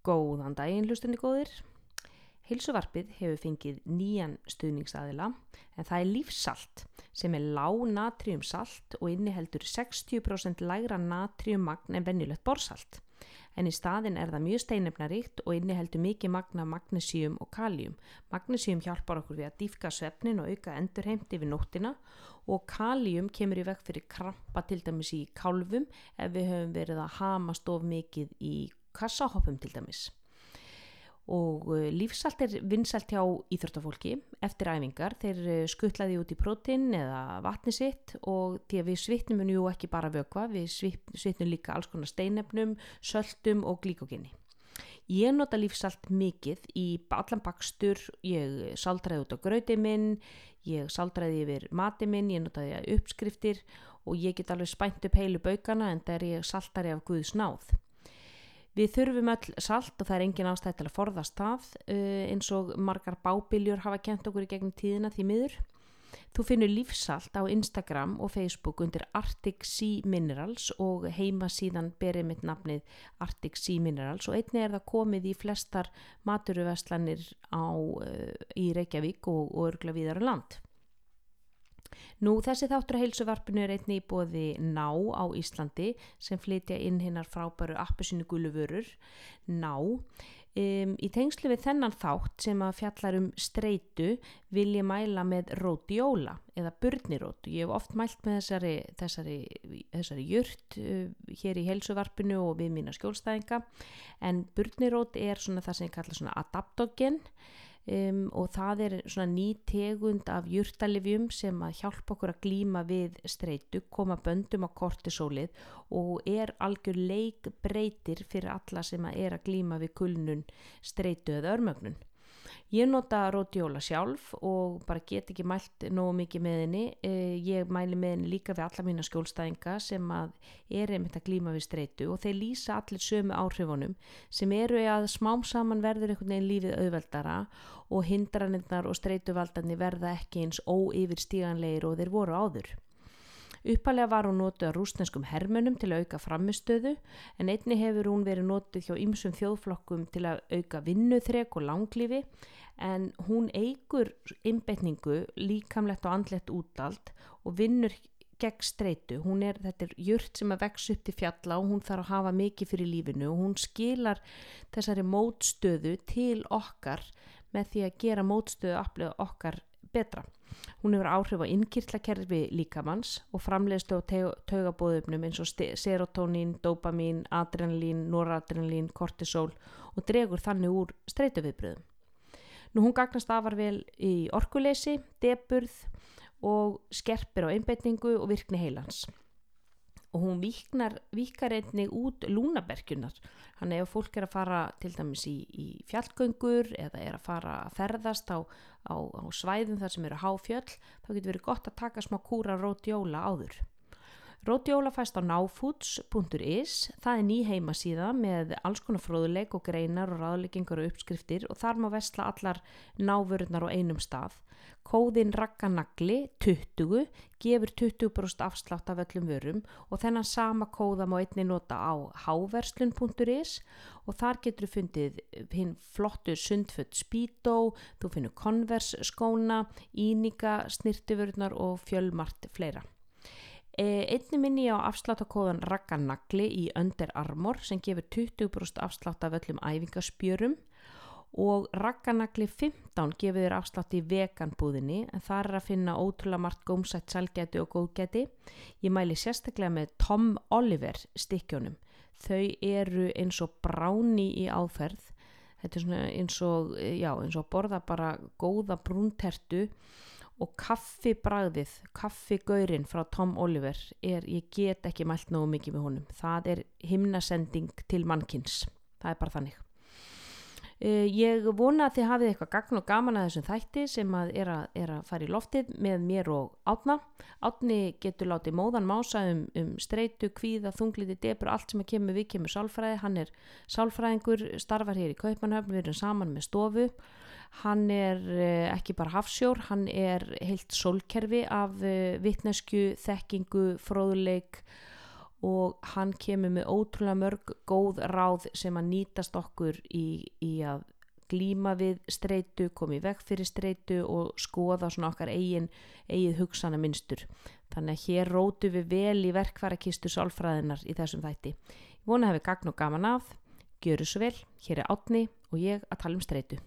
Góðan daginn hlustundi góðir. Heilsuvarpið hefur fengið nýjan stuðningsaðila en það er lífsalt sem er lág natriumsalt og inniheldur 60% lægra natriummagn en venjulegt borsalt. En í staðin er það mjög steinefnaríkt og inniheldur mikið magna magnesíum og kaljum. Magnesíum hjálpar okkur við að dýfka svefnin og auka endurheimt yfir nóttina og kaljum kemur í veg fyrir krampa til dæmis í kálfum ef við höfum verið að hama stof mikið í kassahoppum til dæmis og uh, lífsalt er vinsalt hjá íþróttafólki eftir æfingar, þeir uh, skuttlaði út í prótin eða vatni sitt og því að við svitnum jú ekki bara vökva, við svitnum líka alls konar steinefnum, söldum og glíkoginni. Ég nota lífsalt mikið í allan bakstur, ég saldraði út á gröti minn, ég saldraði yfir mati minn, ég notaði uppskriftir og ég get alveg spænt upp heilu baukana en það er ég saltari af Guðs náð. Við þurfum öll salt og það er engin ástæð til að forðast það uh, eins og margar bábiljur hafa kent okkur í gegnum tíðina því miður. Þú finnur lífsalt á Instagram og Facebook undir Arctic Sea Minerals og heima síðan berið mitt nafnið Arctic Sea Minerals og einni er það komið í flestar maturuveslanir á, uh, í Reykjavík og, örgla viðar land. Nú þessi þáttur að heilsuvarpinu er einni í bóði Ná á Íslandi sem flytja inn hinnar frábæru appusinu guluvörur Ná. Um, í tengslu við þennan þátt sem að fjallar um streitu vil ég mæla með rótióla eða burnirót. Ég hef oft mælt með þessari, þessari, þessari jurt uh, hér í heilsuvarpinu og við mína skjólstæðinga en burnirót er svona það sem ég kalla svona adaptogen Um, og það er svona ný tegund af júrtalifjum sem að hjálpa okkur að glíma við streitu, koma böndum á kortisólið og er algjör leik breytir fyrir alla sem að er að glíma við kulnun, streitu eða örmögnun. Ég nota rótjóla sjálf og bara get ekki mælt nógu mikið með henni. Eh, ég mæli með henni líka við alla mína skjólstæðinga sem er einmitt að glíma við streitu og þeir lýsa allir sömu áhrifunum sem eru að smám saman verður einhvern veginn lífið auðveldara og hindranirnar og streituvaldarnir verða ekki eins óyfir stíganleir og þeir voru áður. Uppalega var hún nótuð að rúsneskum hermönum til að auka framistöðu en einni hefur hún verið nótuð hjá ymsum þjóðflokkum til að auka vinnuþrek og langlífi en hún eigur innbeitningu líkamlegt og andlegt útalt og vinnur gegn streitu. Hún er, þetta er jurt sem að vex upp til fjalla og hún þarf að hafa mikið fyrir lífinu og hún skilar þessari mótstöðu til okkar með því að gera mótstöðu aflega okkar betra. Hún hefur áhrif á innkýrtlakerfi líkamanns og framleiðslu á taugabóðumnum eins og serotonín, dopamin, adrenalín, noradrenalín, kortisol og dregur þannig úr streytuviðbröðum. Nú hún gagnast afar vel í orkuleysi, deburð og skerpir á einbeitningu og virkni heilans og hún víkar einnig út lúnaberkjunar hann ef fólk er að fara til dæmis í, í fjallgöngur eða er að fara að ferðast á, á, á svæðum þar sem eru háfjöll þá getur verið gott að taka smá kúra rótjóla áður. Rótjóla fæst á náfoods.is, það er ný heimasíða með alls konar fróðuleik og greinar og ráðleikingar og uppskriftir og þar má vestla allar náfururnar á einum stað. Kóðin rakkanagli 20 gefur 20% afslátt af öllum vörum og þennan sama kóða má einni nota á háverslun.is og þar getur þú fundið hinn flottu sundfött spító, þú finnur konvers skóna, íninga, snirtifurnar og fjölmart fleira. E, einni minni á afsláttakóðan Ragganagli í Under Armour sem gefur 20% afslátt af öllum æfingaspjörum og Ragganagli 15 gefur þér afslátt í veganbúðinni en það er að finna ótrúlega margt gómsætt salgæti og góðgæti. Ég mæli sérstaklega með Tom Oliver stikkjónum. Þau eru eins og bráni í áferð. Þetta er svona eins og, já, eins og borða bara góða brúntertu og kaffibræðið, kaffigaurin frá Tom Oliver er, ég get ekki mælt nógu mikið með honum, það er himnasending til mannkins, það er bara þannig. Uh, ég vona að þið hafið eitthvað gagn og gaman að þessum þætti sem að er, að er að fara í loftið með mér og átna. Átni getur látið móðan mása um, um streitu, kvíða, þungliti, debur, allt sem að kemur við kemur sálfræði. Hann er sálfræðingur, starfar hér í Kaupanhöfn, við erum saman með stofu hann er eh, ekki bara hafsjór, hann er heilt sólkerfi af eh, vittnesku, þekkingu, fróðuleik og hann kemur með ótrúlega mörg góð ráð sem að nýtast okkur í, í að glíma við streitu, komi í veg fyrir streitu og skoða svona okkar eigin, eigið hugsana minnstur. Þannig að hér rótu við vel í verkværakistu sálfræðinar í þessum þætti. Ég vona að hefði gagn og gaman af, gjöru svo vel, hér er átni og ég að tala um streitu.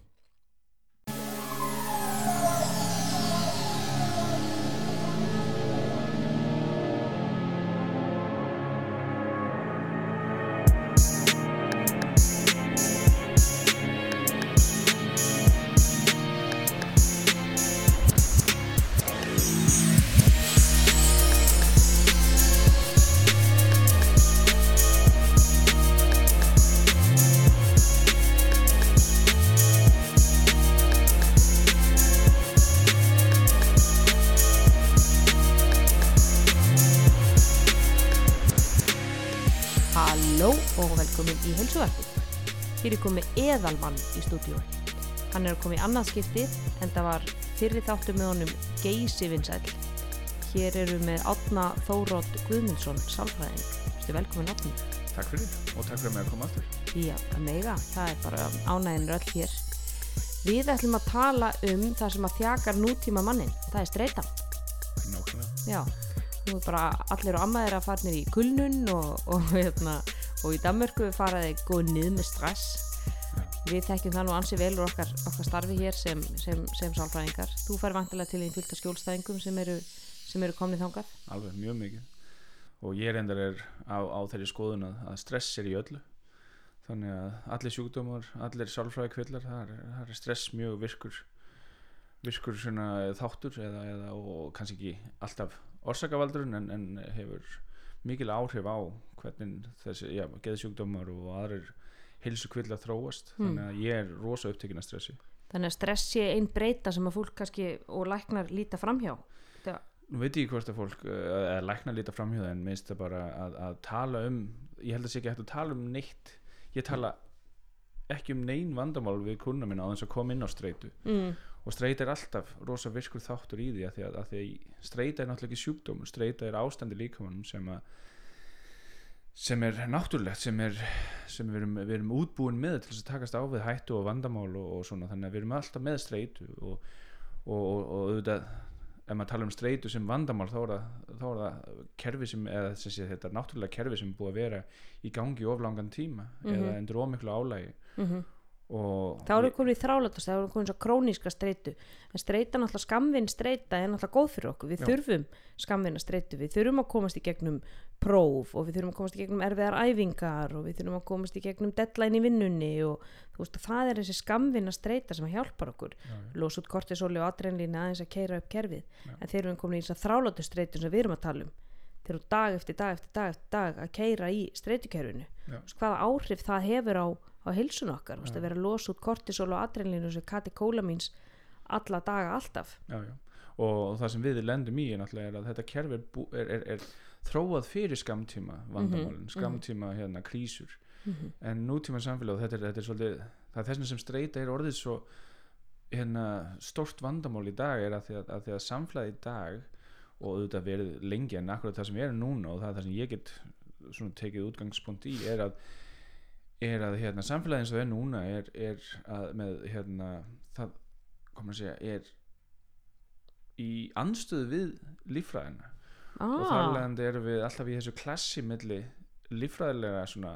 Komið eðalmann í stúdíu. Hann er að koma í annað skipti en það var fyrri þáttu með honum Geysi Vinsæl. Hér eru með Átna Þórótt Guðmundsson, sálfræðing. Þú velkomin Átni. Takk fyrir og takk fyrir mig að koma aftur. Já, að mega. Það er bara ánægin öll hér. Við ætlum að tala um það sem að þjakar nútíma mannin. Það er streytan. Nákvæmlega. Já, nú er bara allir og ammaðir að farnir í kulnun og, og, hérna, og í Danmörku faraði góð niður með stress. Við tekjum það nú ansi vel úr okkar, okkar starfi hér sem, sem, sem sálfræðingar. Þú fær vantilega til einn fylgta skjólstæðingum sem eru, sem eru komnið þangað. Alveg mjög mikið. Og ég reyndar er á, á þeirri skoðun að, að stress er í öllu. Þannig að allir sjúkdómar, allir sálfræði kvillar, það er, það er stress mjög virkur, virkur þáttur eða, eða, og kannski ekki alltaf orsakavaldurinn en, en hefur mikil áhrif á hvernig þessi, geðsjúkdómar og aðrir hilsu kvillar þróast. Hmm. Þannig að ég er rosa upptekinn að stressi. Þannig að stress sé einn breyta sem að fólk kannski og læknar líta framhjá. Það, Nú veit ég hvort að fólk uh, að lækna líta framhjóða en minnst það bara að, að tala um ég held að sé ekki hægt að tala um neitt ég tala ekki um neyn vandamál við kuna minna á þess að koma inn á streitu mm, og streita er alltaf rosa virkur þáttur í því að því að, að að streita er náttúrulega ekki sjúkdómur streita er ástandi líkamannum sem að sem er náttúrulegt sem, er, sem við, erum, við erum útbúin með til þess að takast á við hættu og vandamál og, og svona. Þannig að við erum alltaf með streitu og, og, og, og auðvitað ef maður tala um streitu sem vandamál þá er það, þá er það kerfi sem eða sem sé, þetta náttúrulega kerfi sem er búið að vera í gangi of langan tíma Mhm. eða undir ómiklu álægi mm og þá erum við komin í þrálatast, þá erum við komin í króníska streitu. En streita náttúrulega skamvinn streita er náttúrulega góð fyrir okkur, við Já. þurfum skamvinna streitu, við þurfum að komast í gegnum próf og við þurfum að komast í gegnum erfiðar æfingar og við þurfum að komast í gegnum deadline í vinnunni og þú veist, það er þessi skamvinna streita sem hjálpar okkur. Já, já, losa út kortisóli og adrenalín aðeins að keira upp kerfið. Já. en þeir eru komin í þess að þráláttu streitu sem við erum að tala um. Þeir eru dag eftir dag eftir dag eftir dag að keira í veist, hvaða áhrif það hefur á, á heilsun okkar, veist, að vera að losa út kortisol og adrenalín og þessu katikólamíns alla daga alltaf. Og það sem við lendum í er að þetta kerfi er, er, er, er þróað fyrir skamtíma vandamálin, Mhm, skamtíma hérna krísur. Mm en nútíma samfélag þetta er, þetta er svolítið, það er þessna sem streyta er orðið svo hérna stórt vandamál í dag er að því að, að, að samfélagi í dag og auðvitað verið lengi en akkurat það sem ég er núna og það það sem ég get svona tekið útgangspunkt í er að er að hérna samfélagi eins og það er núna er, er að með hérna það, kom að segja, er í anstöðu við líffræðina og þar ah, leðandi erum við alltaf í þessu klassi milli líffræðilega svona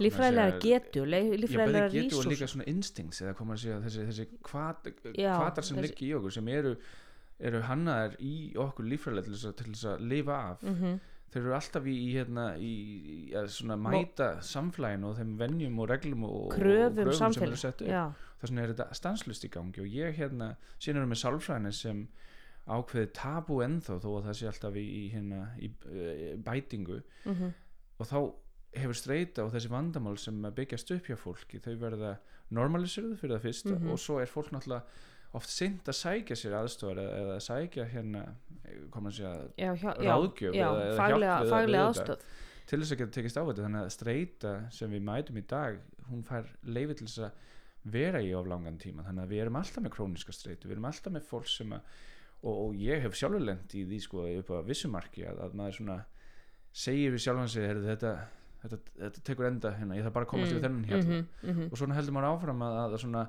líffræðilega segja- getu líffræðilega getu og líka svona instincts eða koma að segja þessi, þessi kvat, Já, kvatar sem liggi í okkur sem eru, eru hannaðar í okkur líffræðilega til til þess að lifa af. Mm þeir eru alltaf í, hérna, í, í að svona mæta samflægin og þeim venjum og reglum og, kröfum sem eru sett upp. Þess vegna er þetta stanslust í gangi og ég hérna, síðan erum við sálfræðinni sem ákveði tabu ennþá þó að það sé alltaf í, í, hérna, í uh, bætingu. Mm og þá hefur streyta og þessi vandamál sem að byggjast upp hjá fólki þau verða normaliseruð fyrir það fyrsta Mhm. og svo er fólk náttúrulega oft seint að sækja sér aðstofar eða, eða sækja hérna koma að segja Ráðgjöf já, eða- eða faglega, við- faglega aðstöð til þess að geta tekist á þetta þannig að streyta sem við mætum í dag hún fær leifi til þess að vera í of langan tíma. Þannig að við erum alltaf með króniska streytu við erum alltaf með fólk sem að og, og ég hef sjálfur lent í því sko upp á vissumarki að, að maður svona segir við sjálfan sig þetta, þetta, þetta tekur enda hérna, ég þarf bara að komast yfir þennan hérna mhm, mhm. og svona heldur maður áfram að, að, svona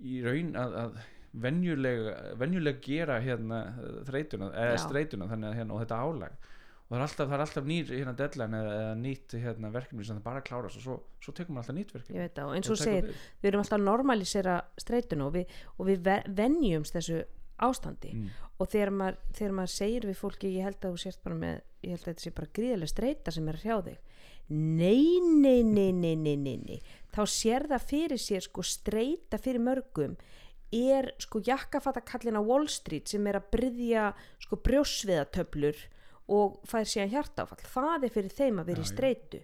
í raun að, að venjuleg, venjuleg gera hérna þreytuna, eða Já. streituna þannig að hérna og þetta álag og það er alltaf, er alltaf nýr hérna deadline eða, eða nýtt hérna verkefni sem það bara klárast og svo, svo tekur maður alltaf nýtt verkefni og eins Og segir við. við erum alltaf að normalisera streituna og við, og við ve- venjumst þessu ástandi mm. og þegar maður, þegar maður segir við fólki ég held að þú sért bara með ég held að þetta sé bara gríðarlega streita sem er að hrjá þig nei, nei, nei, nei, nei, nei, nei. þá sér það fyrir sér sko streita fyrir mörgum er sko jakkafattakallin á Wall Street sem er að bryðja sko brjósviðatöflur og fær síðan hjartáfall það er fyrir þeim að vera í já. streitu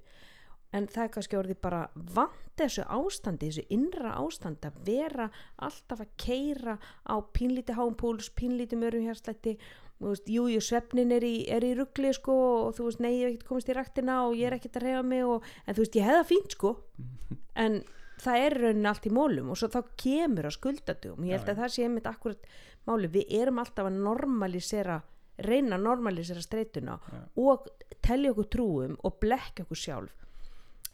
en það er kannski orðið bara vant þessu ástandi, þessu innra ástandi að vera alltaf að keira á pínlíti háumpúls, pínlíti mörgum hérslætti þú veist, jú, jú, svefnin er í, er í ruggli sko og þú veist, nei, ég hef ekkert komist í ræktina og ég er ekkert að reyfa mig og, en þú veist, ég hefða fínt sko. En það er í rauninni allt í mólum og svo þá kemur að skuldadugum. Ég held að það sé einmitt akkurat máli við erum alltaf að normalisera reyna að normalisera streituna Já. og telja okkur trúum og blekja okkur sjálf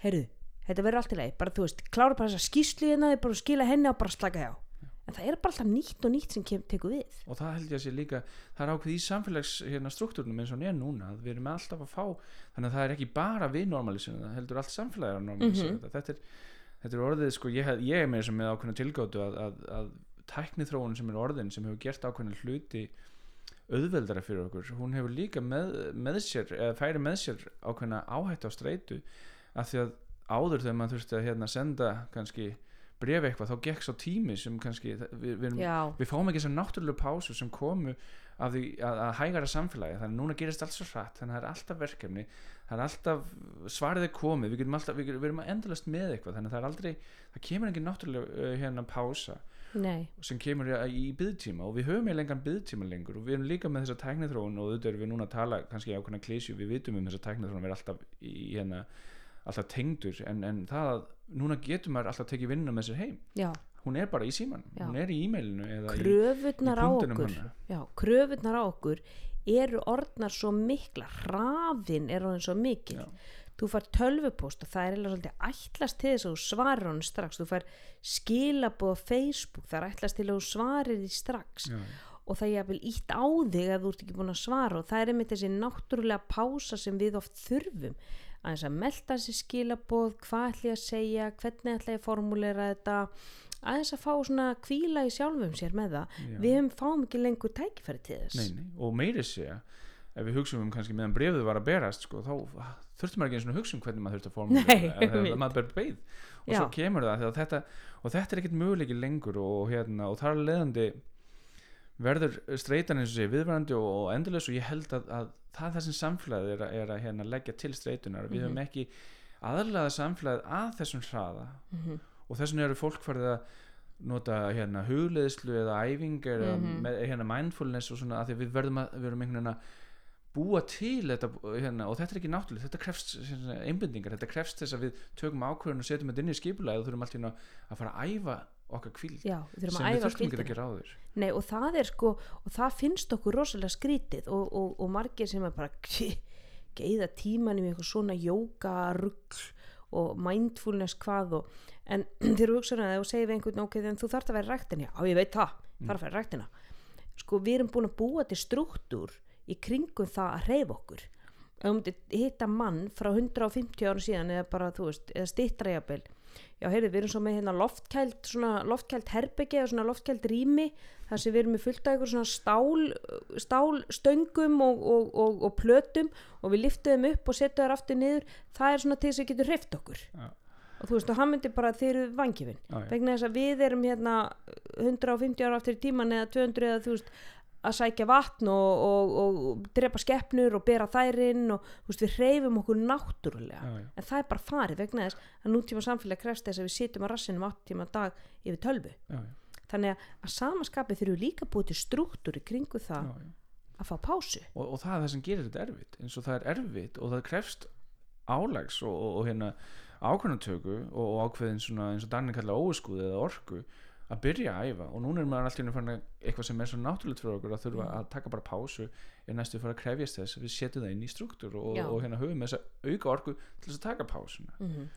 heyrðu, þetta verður allt í leið bara þú veist, klára bara þessa skýslu hérna bara skila henni og bara slaka hjá. En það er bara alltaf nýtt og nýtt sem kem, tekur við. Og það held ég að sé líka það er ákveð í samfélags hérna, struktúrnum eins og er núna við erum alltaf að fá þannig að það er ekki bara við normalisum það heldur allt samfélagið að normalisera Mhm. þetta. Þetta er, þetta er orðið sko ég, hef- ég er með þessum með ákveðna tilgáttu að, að, að tæknithróun sem er orðin sem hefur gert ákveðna hluti auðveldara fyrir okkur hún hefur líka með, með sér eða færi með sér ákveðna áhætt á streitu af því að áður þegar maður þurfti að hérna, senda kannski bref eitthvað þá gekk svo tími sem kannski við, við, við fáum ekki þessar náttúrulega pásu sem komu af því að, að hægara samfélagi. Þannig að núna gerist allt svo hratt þannig að það er alltaf verkefni það er alltaf svarið er komið við, alltaf, við, erum endalast með eitthvað þannig að það er aldrei það kemur engin náttúrulega hérna pása nei. sem kemur í, í byggtíma og við höfum í lengan byggtíma lengur og við erum líka með þessa tæknithróun og auðvitað erum við núna að tala kannski ákveðna klísju við vitum um þessa tæknithróun við erum alltaf í hérna alltaf tengdur en, en það að núna getur maður alltaf tekið vinna með sér heim. Já, hún er bara í síman, Já. hún er í e-mailinu eða kröfurnar á okkur. já, kröfurnar á okkur eru orðnar svo mikla hrafin er orðin svo mikil þú fær tölvupost og það er eiginlega svolítið ætlast til þess að þú svarir honum strax. Þú fær skilabóð á Facebook það er ætlast til að þú svarir því strax. Og það er jafnvel ítt á þig að þú ert ekki búin að svara og það er einmitt þessi náttúrulega pása sem við oft þurfum aðeins að melda þessi skilabóð hvað ætla ég að segja, hvernig ætla ég að formulera þetta aðeins að fá svona kvíla í sjálfum sér með það Já. við höfum fáum ekki lengur tækifæri til þess nei, nei. og meiri segja ef við hugsaum um kannski meðan brefið var að berast sko, þá þurftum maður ekki að hugsa um hvernig maður þurfti að formulera einmitt. eða maður ber beið og Já. svo kemur það þetta, og þetta er ekkert möguleiki lengur og, hérna, og það er leðandi verður streitan eins og sé viðvarandi og, endilegs og ég held að, að það er það sem samfélagið er, að- er að hérna, leggja til streitunar við Mhm. höfum ekki aðlaða samfélagið að þessum hraða Mhm. og þess vegna eru fólk farið að nota hérna hugleðslu eða æfingar eða Mhm. hérna mindfulness og svona að því við verðum að við verðum einhvern veginn að búa til þetta hérna, og þetta er ekki náttúrulega, þetta krefst hérna, einbindingar, þetta krefst þess að við tökum ákvörðun og setjum þetta inn í skipulega og þurfum alltaf að fara að æfa okkar kvíld Já, við sem við þurftum ekki að gera áður. Nei, og það er sko, og það finnst okkur rosalega skrítið og, og, og margir sem er bara geiða tíman í eitthvað svona jóka rugl og mindfulness hvað og, en þegar þú hugsaður að þú segir við einhvern ok, en þú þarft að vera í ræktinni, já ég veit það þarf að vera ræktina. Sko við erum búin að búa til struktúr í kringum það að reyfa okkur. Myndir hitta mann frá 150 ára síðan eða bara þú veist, eða stittra jafnvel já heyrðu við erum svo með hérna loftkælt svona loftkælt herbeggi eða svona loftkælt rými þar sem við erum með fullt af ykkur svona stál, stál stöngum og, og, og, og plötum og við liftum þeim upp og setjum þær aftur niður það er svona til þess að við getum hreift okkur Já. og þú veist og hann myndi bara þeir eru vangifin Já, já. vegna þess að við erum hérna 150 ára aftur í tíman eða 200 eða þú veist að sækja vatn og, og, og drepa skeppnur og bera þær inn og veist, við hreyfum okkur náttúrulega. Já, já. en það er bara farið vegna þess að nútíma samfélag krefst þess að við sitjum á rassinum 8 tíma dag yfir tölvu. Já, þannig að, að samaskapið þurfum líka búið til struktúr í kringu það að fá pásu. Og, og það er það sem gerir þetta erfitt eins og það er erfitt og það krefst álags og, hérna ákvörðantöku og, og ákveðin svona eins og Danni kalla óskúð eða orku að byrja að æfa. Og núna er maður alltaf fann eitthvað sem er svo náttúrulegt fyrir okkur að þurfa Mm. að taka bara pásu er næstu fara að krefjast þess að við setjum það inn í struktúr og, og hérna höfum þess að auka orku til þess að taka pásuna. Mhm.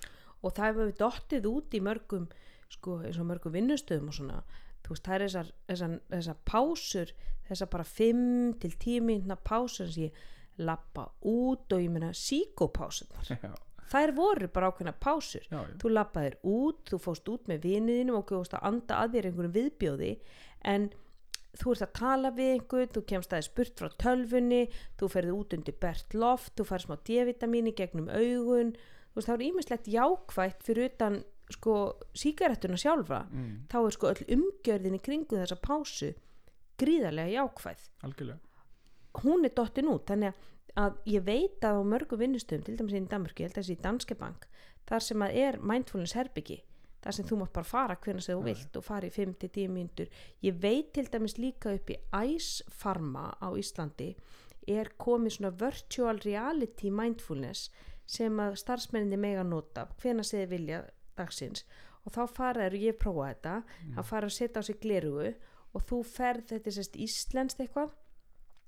og það hefur dottið út í mörgum sko, eins og mörgum vinnustöðum og svona. Þú veist, það er þessar, þessar, þessar pásur þessar bara 5 til 10 mínúna pásur sem ég lappa út og ég meina síkópásunar þær voru bara ákveðna pásur. Já, þú lappaðir út, þú fóst út með viniðinum og þú fóst að anda að þér einhverjum viðbjóði en þú ert að tala við einhvern, þú kemst aðeins burt frá tölfunni, þú ferði út undir bert loft, þú fær smá D-vitamin í gegnum augun, þú veist það er ímislegt jákvætt fyrir utan sko sígarettuna sjálfa Mm, þá er sko öll umgjörðin í kringu þessa pásu gríðarlega jákvæð. Algjörlega. Hún er dottin út þannig að ég veit að á mörgum vinnustöðum til dæmis í Danmörku, ég held að þessi í Danske Bank þar sem að er mindfulness herbyggi þar sem þú mátt bara fara hvernig þú Já. vilt og fara í 5-10 mínútur. Ég veit til dæmis líka upp í Ice Pharma á Íslandi er komið svona virtual reality mindfulness sem að starfsmenninni mega nota sem þið vilja dagsins. Og þá fara þér, ég prófa þetta þá fara að setja á sig glerugu og þú ferð, þetta sérst íslenskt eitthvað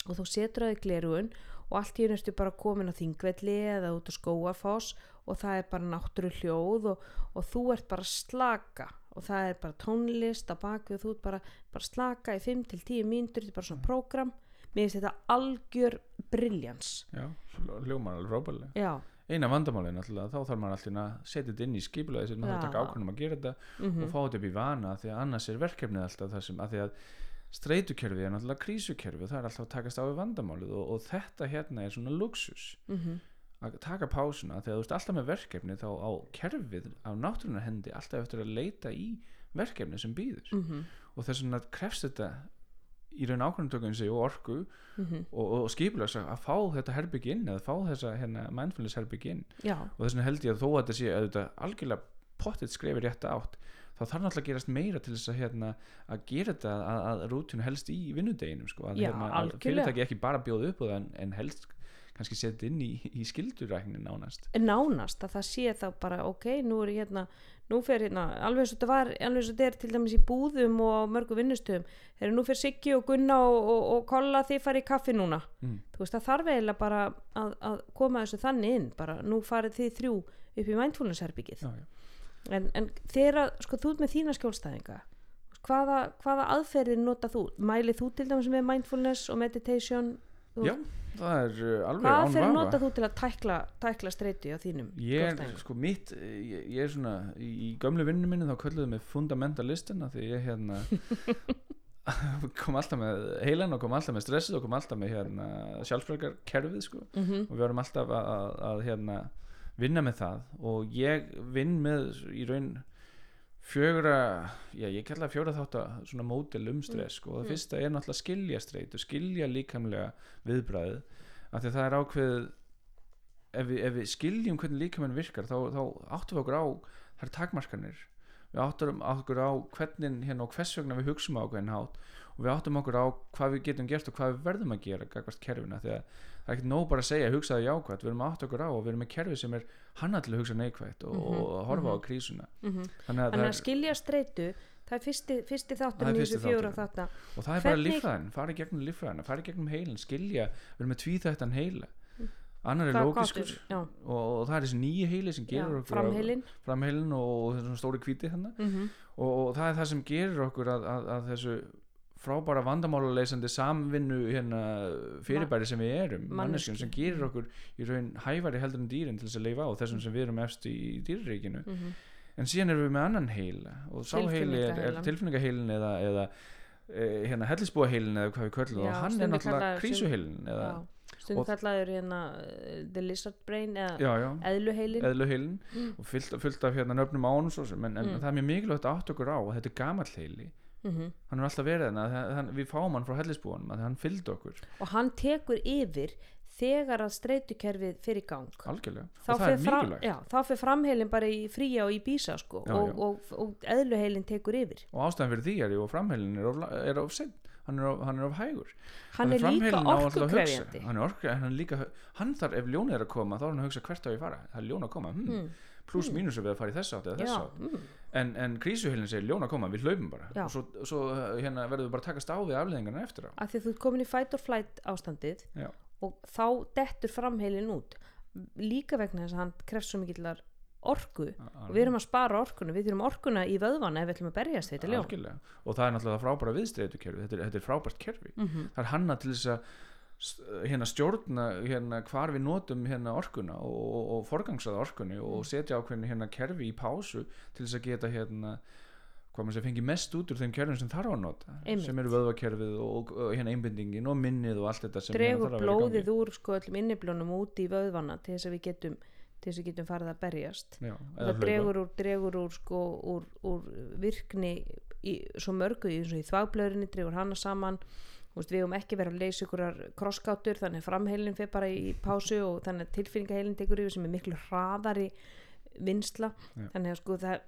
og þú setur að þig glerugun og allt í ertu bara komin á þingvelli eða út á skóafoss og það er bara náttúru hljóð og, og þú ert bara að slaka og það er bara tónlist á bakvið og þú ert bara, bara slaka í 5-10 mínútur þetta er bara svona prógram. Mér finnst þetta algjör briljans já, hljómar alveg frábælega já, eina vandamáli náttúrulega, þá þarf maður alltaf að setja þetta inn í skipulaði sem maður þarf að taka Já. ákvörnum að gera þetta mm og fá þetta upp í vana því að annars er verkefnið alltaf það sem að því að streitukerfið er náttúrulega krísukerfið og það er alltaf að takast á við vandamálið og, og þetta hérna er svona luxus Mhm. að taka pásuna þegar þú ert alltaf með verkefni þá á kerfið á náttúrunar hendi alltaf eftir að leita í verkefni sem býður Mhm. og þess vegna krefst þetta í raun ákvörðumtökun sig og orku Mhm. og, og skipulegs að fá þetta herbygg inn eða fá þessa hérna, mindfulness herbygg inn já, og þess vegna held ég að þó að þetta sé að þetta algjörlega pottitt skrefi rétt átt þá þarf náttúrulega að gerast meira til þess að, hérna, að gera þetta að, að rútinu helst í vinnudeginum sko, að, Já, hérna, að fyrirtæki ekki bara bjóða upp en, en helst kannski setja inn í, í skilduræknin nánast nánast að það sé þá bara ok, nú er hérna nú fer hérna, alveg eins og þetta var alveg eins og þetta er til dæmis í búðum og mörgu vinnustöðum þegar nú fer Siggi og Gunna og, og, og Kolla þið farið í kaffi núna mm. þú veist það þarf eiginlega bara að, að koma þessu þannig inn, bara nú farið þið þrjú upp í mindfulness herbyggið já, já. En, en þegar, sko þú með þína skjólstæðinga hvaða, hvaða aðferðir nota þú, mælið þú til dæmis með mindfulness og meditation Þú- já, það er uh, alveg aðferðir vafa. nota þú til að tækla, tækla streyti á þínum ég er sko mitt ég, ég er svona í, í gömlu vinnu minni þá kölluðu mig fundamentalistina því ég hérna kom alltaf með heilan og kom alltaf með stressið og kom alltaf með hérna sjálfsbjörgarkerfið sko Mhm. og við varum alltaf að, að, að hérna, vinna með það og ég vinn með í raun fjögra já ég kalla fjögra þátt að svona mótil um stress sko. og það Mm. fyrsta er náttúrulega skilja streit og skilja líkamlega viðbræðið af því að það er ákveðið ef við, ef við skiljum hvernig líkaminn virkar þá, þá áttum við okkur á þær takmarkanir við áttum okkur á hvernig hérna og hvers vegna við hugsum á ákveðin hátt og við áttum okkur á hvað við getum gert og hvað við verðum að gera gagvart kerfina því að það er ekkert nóg bara að segja hugsaði jákvætt, við erum að átta okkur á og við erum með kerfi sem er hannað til að hugsa neikvætt og, Mhm, og horfa á mhm. krísuna. Mhm. þannig að, Þannig að skilja streitu það er fyrsti, fyrsti er í þessu fjóra þáttar og það er bara Hvernig- líffræðin, fara í gegnum líffræðina fara í gegnum heilin, skilja við erum með tvíþættan heila annar er lókiskur já, og, og það er þessi nýju heili sem já, gerir okkur framheilin framheilin og þessi stóri þannig mm og, og það er það sem gerir okkur að, að, að þessu frábæra vandamáluleysandi samvinnu hérna, fyrirbæri sem við erum manneskju. manneskjum sem gerir okkur í raun hæfari heldur en dýrin til þess að leifa á þessum sem við erum efst í, í dýrreikinu Mhm. en síðan erum við með annan heila. Og sá heili er, er tilfinningaheilin eða, eða e, hérna hellisbúaheilin eða hvað við köllum Já, og hann er náttúrulega krísuheilin eða, Já, stundum og- kallaður hérna uh, the lizard brain eða eðluheilin eðluheilin Mm. og fyllt, fyllt af hérna nöfnum ánum svo sem, en, en Mm. það er mjög mikilvægt að átt okkur á að þetta er gamall heili. Mhm. hann er alltaf verið þannig að hann, við fáum hann frá hellisbúanum að hann fylgdi okkur. Og hann tekur yfir þegar að streitukerfið fyrir gang. Algjörlega. Þá og það er mikilvægt. já, þá fer framheilin bara í fría og í bísa sko, Já, og, já. og, og, eðluheilin tekur yfir. Og ástæðan fyrir því er að framheilin er of, er of sinn hann er of, hann er of hægur hann er líka orkukrefjandi hann er orku, hann er líka hann þarf, ef ljónið er að koma, þá er hann að hugsa hvert á ég fara það er ljón að koma, hmm, mm. pluss Mm. mínus er við að fara í þessa átt eða já, þessa átt mm. en, en krísuheilin segir ljón að koma, við hlaupum bara Já. og svo, svo hérna, verður við bara að takast á við afleðingarna eftir á af því að þú ert komin í fight or flight ástandið Já. og þá dettur framheilin út líka vegna þess að hann krefst svo mikillar orku. Og við erum að spara orkuna, við þurfum orkuna í vöðvana ef við ætlum að berjast þetta ljón. Og það er náttúrulega frábæra viðstreitu kerfi þetta, er- þetta er frábært kerfi. Mm það er hanna til þess að hérna stjórna hérna hvar við notum hérna orkuna og, og, og forgangsaða orkunni og setja ákveðin hérna kerfi í pásu til þess að geta hérna hvað maður sé fengi mest út úr þeim kerfin sem þarf að nota Einmitt. sem eru vöðvakerfið og, og hérna einbindingin og minnið og allt þetta sem hérna dregur þarf að vera í gangi. blóðið úr sko öllum til þess að getum farið að berjast. Já, og það dregur úr, dregur úr sko úr, úr virkni í, svo mörgu í, í þvagblöðrinni dregur hana saman. Veist, við höfum ekki verið að leysa ykkurar krosskátur þannig að framheilin fyrir bara í pásu og þannig að tilfinningaheilin tekur yfir sem er miklu hraðari vinsla Já. þannig að sko það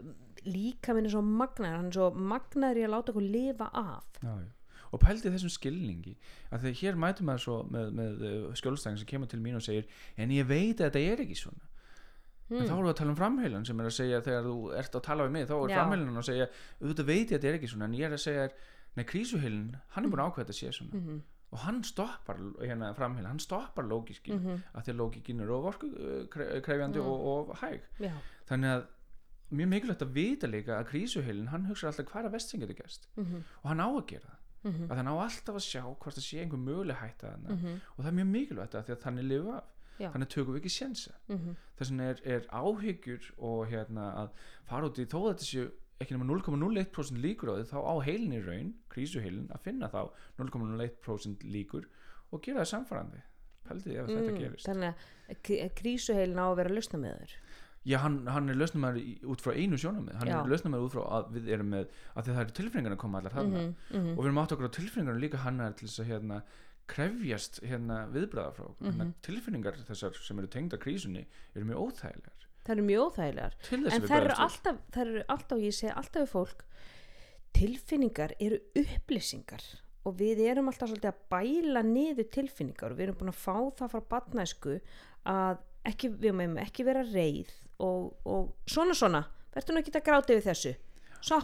líka minn er svo magnaður hann er svo magnaður í að láta okkur lifa af. Já, og pældi þessum skilningi að því hér mætum maður svo með, með skjólstæðing sem kemur til mín og segir en ég veit að þetta er ekki svona en þá mm. erum við að tala um framheilan sem er að segja þegar þú ert að tala við mig þá er framheilan að segja auðvitað veit ég að þetta er ekki svona en ég er að segja nei krísuheilin hann er búin að ákveða að sé svona. Mm og hann stoppar hérna framheilan, hann stoppar lógiski -hmm. að því að lógikin er of orku uh, kre- krefjandi Mm. og, og hæg. Já, þannig að mjög mikilvægt að vita líka að krísuheilin hann hugsa alltaf hvað er að vest sem getur gæst mm -hmm. og hann á að gera það. Mm -hmm. að hann á alltaf að sjá hvort það sé einhver möguleg hætta Mm og það er mjög mikilvægt að því að þannig lifa Já. þannig tökum við ekki sjensa -hmm. þess vegna er, er áhyggjur og hérna að fara út í þó að þetta séu ekki nema 0,01% líkur á því þá á heilin í raun, krísuheilin að finna þá 0,01% líkur og gera það samfærandi pældi ef þetta gerist Mm, þannig að krí- krísuheilin á að vera að lausna með þér já, hann, hann er lausnumæður út frá einu sjónamið hann Já. er lausnumæður út frá að við erum með að það eru tilfinningarna að koma allar þarna mm -hmm. og við erum átt okkur á tilfinningarna líka hann er til þess að hérna krefjast hérna viðbræða frá okkur. Mm tilfinningar þessar sem eru tengda krísunni eru mjög óþægilegar. Það eru mjög óþægilegar. En það eru alltaf, alltaf ég segi alltaf við fólk tilfinningar eru upplýsingar. Og við erum alltaf svolítið að bæla niður tilfinningar. Og við erum búin að fá það frá batnæsku að ekki, við meðum ekki vera reið. Og, og svona svona. Verður nú ekki að gráta yfir þessu. Svo,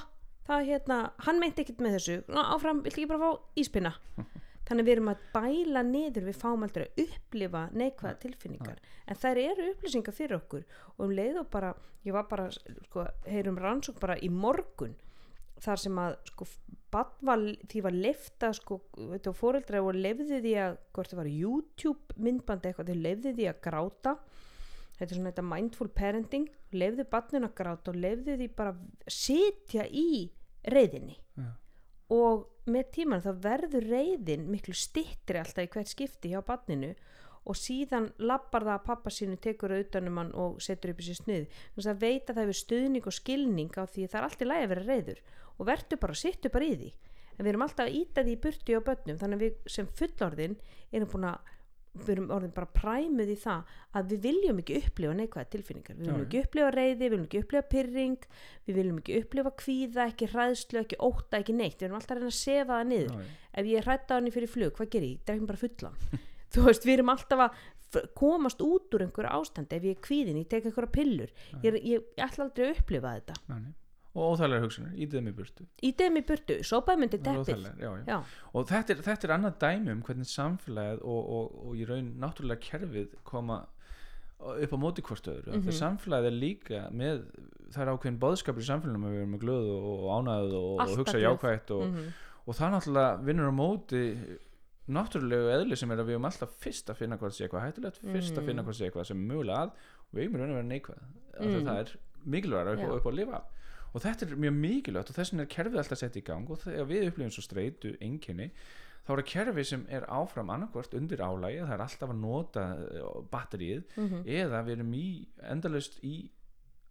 það er hérna, hann meinti ekkert með þessu. Ná, áfram, viltu ekki bara fá íspinna þannig við erum að bæla niður við fáum aldrei að upplifa neikvæða tilfinningar. En þær eru upplýsingar fyrir okkur. Og um leið og bara ég var bara, sko, heyrum rannsók bara í morgun þar sem að sko, var, því var leifta sko, fóreldra og lefði því að, hvort það var YouTube myndbandi eitthvað, þau lefði því að gráta. Þetta er svona þetta mindful parenting. Lefði barnin að gráta og lefði því bara sitja í reyðinni Já. Og með tíman þá verður reyðin miklu stittri alltaf í hvert skipti hjá barninu og síðan lappar það að pappa sínu tekur það utanum hann og setur upp í sér snuð þannig að það veit að það hefur stuðning og skilning á því að það er allt í lagi að vera reyður og verður bara, sittu bara í því. En við erum alltaf að íta því í burti á börnum þannig að við sem fullorðin erum búin að við erum orðin bara præmuð í það að við viljum ekki upplifa neikvæða tilfinningar. Við viljum Já, ekki upplifa reyði, við viljum ekki upplifa pyrring við viljum ekki upplifa kvíða, ekki hræðslu ekki óta, ekki neitt, við erum alltaf að reyna að sefa það niður. Já, ef ég er hrætt á henni fyrir flug, hvað ger ég? Drekkum bara fullan þú veist, við erum alltaf að komast út úr einhverju ástandi. Ef ég er kvíðin, ég tek einhverja pillur. Ég, ég, ég ætla aldrei að upplifa þetta. Nei. Og óþægilegar hugsanir, ítið þeim í burtu í þeim í burtu, sópaði myndi já, og þetta er, þetta er annað dæmi um hvernig samfélagið og, og, og í raun náttúrulega kerfið koma upp á móti hvort öðru mm Mhm. -hmm. samfélagið er líka með það er ákveðin boðskapur í samfélaginu að við erum með glöð og ánæðu og, og hugsa og, mm og það náttúrulega vinnur á móti náttúrulegu eðli sem er að við erum alltaf fyrst að finna hvað sé eitthvað hættulegt fyrst að Mhm. finna hvað sé eitthvað sem er mögulega að og við eigum í raun að vera neikvæð mm. Mm. það er mikilvægt upp, Já. upp á að lifa. Og þetta er mjög mikilvægt og þess vegna er kerfið alltaf sett í gang og þegar við upplifum svo streitu enginni þá er það kerfi sem er áfram annarkvort undir álægi, það er alltaf að nota eh, batterið -hmm. eða við erum í endalaust í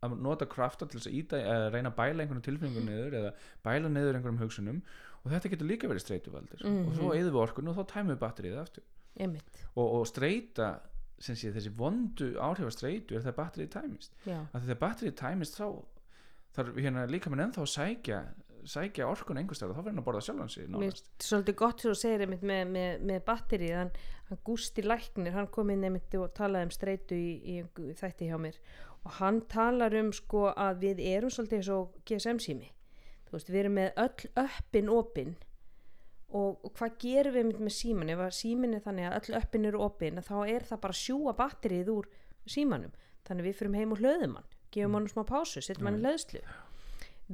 að nota krafta til þess að íta eða reyna að bæla einhvern tilfinningum niður eða bæla niður einhverjum hugsunum. Og þetta getur líka verið streituvaldir Mhm. og svo eðum við orkun og þá tæmum við batterið aftur. Og, og streita sem sé þessi vondu áhrif af streitu er þegar batterið tæmist. Já, að þegar batterið tæmist þá þarf hérna líka mann ennþá að sækja sækja orkun einhverstæður þá fyrir hann að borða sjálfan sig Mér nánast. finnst svolítið gott sem þú segir með, með, með batterið hann, hann Gústi Læknir, hann kom inn og talaði um streitu í, í, í þætti hjá mér. Og hann talar um sko að við erum svolítið eins og GSM sími. Þú veist, við erum með öll öppin opin. Og, og hvað gerum við með síman ef að símin er þannig að öll öppin eru opin þá er það bara sjúa batterið úr símanum, þannig við fyrir heim og hlöðum hann gefum hann smá pásu, setjum hann í hlöðslu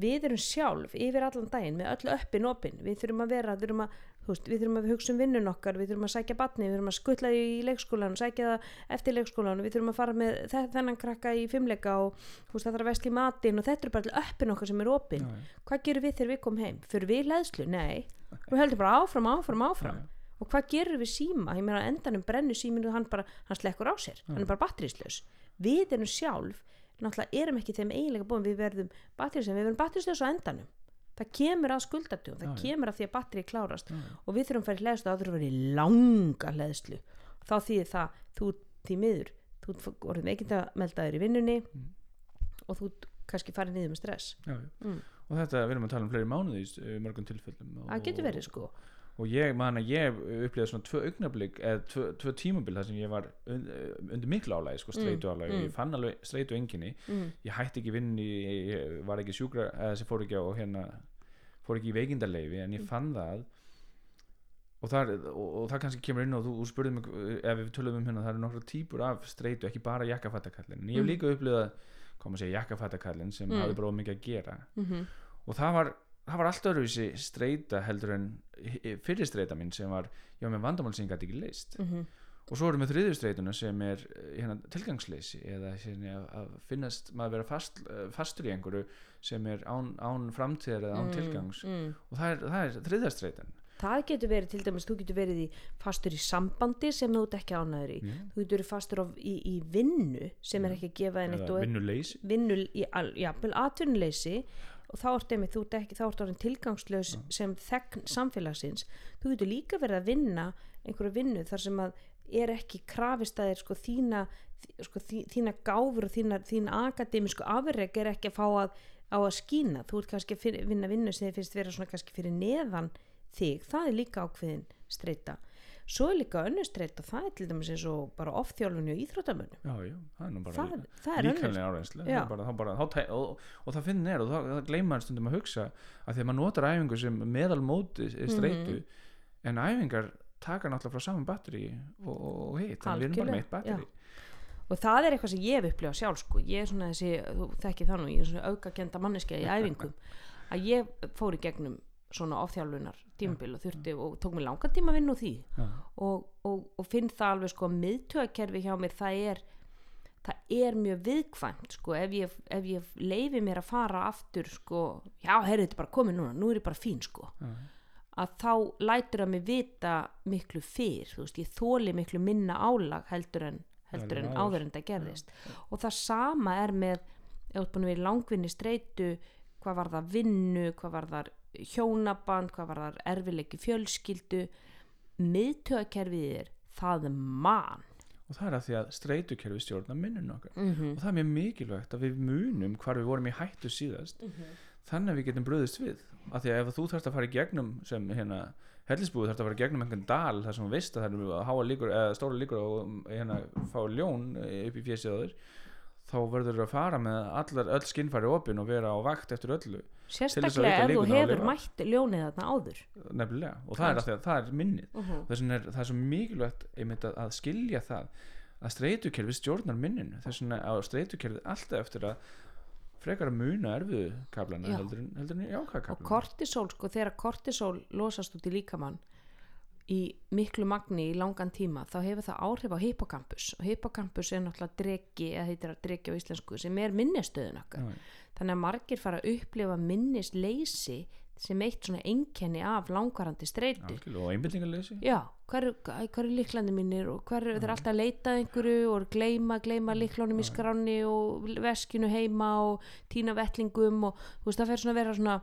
við erum sjálf yfir allan daginn með öll öppin opin við þurfum að vera, þurfum að, veist, við þurfum að hugsa um vinnun okkar, við þurfum að sækja batni við þurfum að skutla því í leikskólan sækja það eftir leikskólan, við þurfum að fara með þe- þennan krakka í fimmleika og veist, það þarf að vestla í matinn og þetta er bara öll öppin okkar sem er opin Já, já. hvað gerum við þegar við komum heim? fyrir við leðslu? Nei, við höldum bara áfram, áfram, áfram já. og hvað gerum við síma? ég meina endanum brennu síminu hann bara, hann við erum sjálf, náttúrulega erum ekki þeim eiginlega búin við verðum batterislaus við verðum batterislaus á endanum það kemur að skuldatugum, það Já, kemur að því að batteri klárast Já, já. og við þurfum að fara í leðslu þá þurfum að vera í langa leðslu þá þýðir það, þú því miður þú ert orðin veikindameldaður í vinnunni Mm. og þú kannski farið niður með stress. Mm. og þetta við erum að tala um fleiri mánuði í mörgum tilfellum og, það getur verið sko og ég man að ég upplýði svona tvö augnablík eða tvö, tvö tímabil þar sem ég var und, undir miklu álægi, sko, streitu álægi mm. ég fann alveg streitu enginni mm. ég hætti ekki vinn ég, var ekki sjúkra eða sem fór ekki á hérna fór ekki í veikindarleifi en ég Mm. fann það og það, og, og það kannski kemur inn og þú, þú spurði mig ef við tölum um hérna það eru nokkra típur af streitu ekki bara jakkafattakallin en ég hef Mm. líka upplýðað koma að segja jakkafattakallin sem Mm. hafði bara mikið að gera Mm og það var, það var allt öðruvísi streita heldur en fyrir streita mín sem var, var með vandamál sem ég gæti ekki leist -hmm. og svo erum við þriðju streituna sem er eh, hérna, tilgangsleysi eða hérna, að, að finnast maður vera fast, eh, fastur í einhverju sem er án, án framtíðar eða án tilgangs. mm. og það er, það er þriðja streitan. Það getur verið til dæmis, þú getur verið í fastur í sambandi sem þú ert ekki ánæður í. Yeah. þú getur verið fastur á, í, í vinnu sem er ekki að gefa eða og vinnuleysi. vinnu í al- jafnvel atvinnuleysi og þá ertu einmitt, þú ert ekki, þá ertu orðin tilgangslaus sem þegn samfélagsins. Þú getur líka verið að vinna einhverju vinnu þar sem að er ekki krafist að þér sko þína sko, þí, þína gáfur og þína, þína akademísku afreg er ekki að fá að, á að skína, þú ert kannski að vinna vinnu sem þið finnst vera svona kannski fyrir neðan þig, það er líka ákveðin streita svo er líka önnur streita það er til dæmis eins og bara ofþjálfunni og já, það er það, er líkanlega tæ- og, og það finnir er og það, það gleyma hann stundum að hugsa að því að maður notar æfingu sem meðal móti streitu Mhm. en æfingar taka náttúrulega frá saman batteri og, og, og hitt, þannig við erum bara með eitt batteri og það er eitthvað sem ég hef upplifað sjálf sko. ég er svona þessi, þú þekki það nú ég er svona aukakenda manneskja í æfingum að ég fór í gegnum svona ofþjálfunar tímabil og þurfti og tók mér langan tíma að vinna úr því. Já, og, og, og finn það alveg sko að miðtöðakerfi hjá mér það er það er mjög viðkvæmt sko. Ef ég, ef ég leifi mér að fara aftur sko, já, heyrðu þetta er bara komið núna nú er ég bara fín sko. Já, að þá lætur að mig vita miklu fyrr, þú veist, ég þóli miklu minna álag heldur en, heldur en áður. en það gerðist. Og það sama er með langvinni streitu hvað var það vinnu, hvað var það hjónaband, hvað var það erfileiki fjölskyldu miðtöðakerfið er það man. Og það er að því að streitukerfi stjórna minnun okkar. Mm -hmm. og það er mjög mikilvægt að við munum hvar við vorum í hættu síðast þannig að við getum bröðist við. Af því að ef þú þarfst að fara í gegnum sem hérna hellisbúið þarfst að fara í gegnum einhvern dal þar sem þú veist að það eru háa líkur eða stóra líkur og hérna fá ljón upp í fjesið á þér þá verður þú að fara með allar öll skinnfæri opin og vera á vakt eftir öllu. að sérstaklega ef þú að hefur mætt ljónið þarna áður. Nefnilega og það er að að það er minnið. Uh -huh. þess vegna er það er svo mikilvægt að, að skilja það að streitukerfi stjórnar minninu. Þess vegna á streitukerfið alltaf eftir að frekar að muna erfiðu kaplana heldur en, heldur en jákvæða og kortisol sko þegar kortisol losast út í líkamann í miklu magni í langan tíma þá hefur það áhrif á hippocampus. Og hippocampus er náttúrulega dregi eða heitir að dregi á íslensku sem er minnistöðun okkar. Já, þannig að margir fara að upplifa minnisleysi sem eitt svona einkenni af langvarandi algjörlega, og einbildingarleysi já, hver, hver er líklandi mínir og hver er alltaf að leita einhverju og gleyma, gleyma líklónum í skráni og veskinu heima og týna vettlingum og þú veist það fer svona að vera svona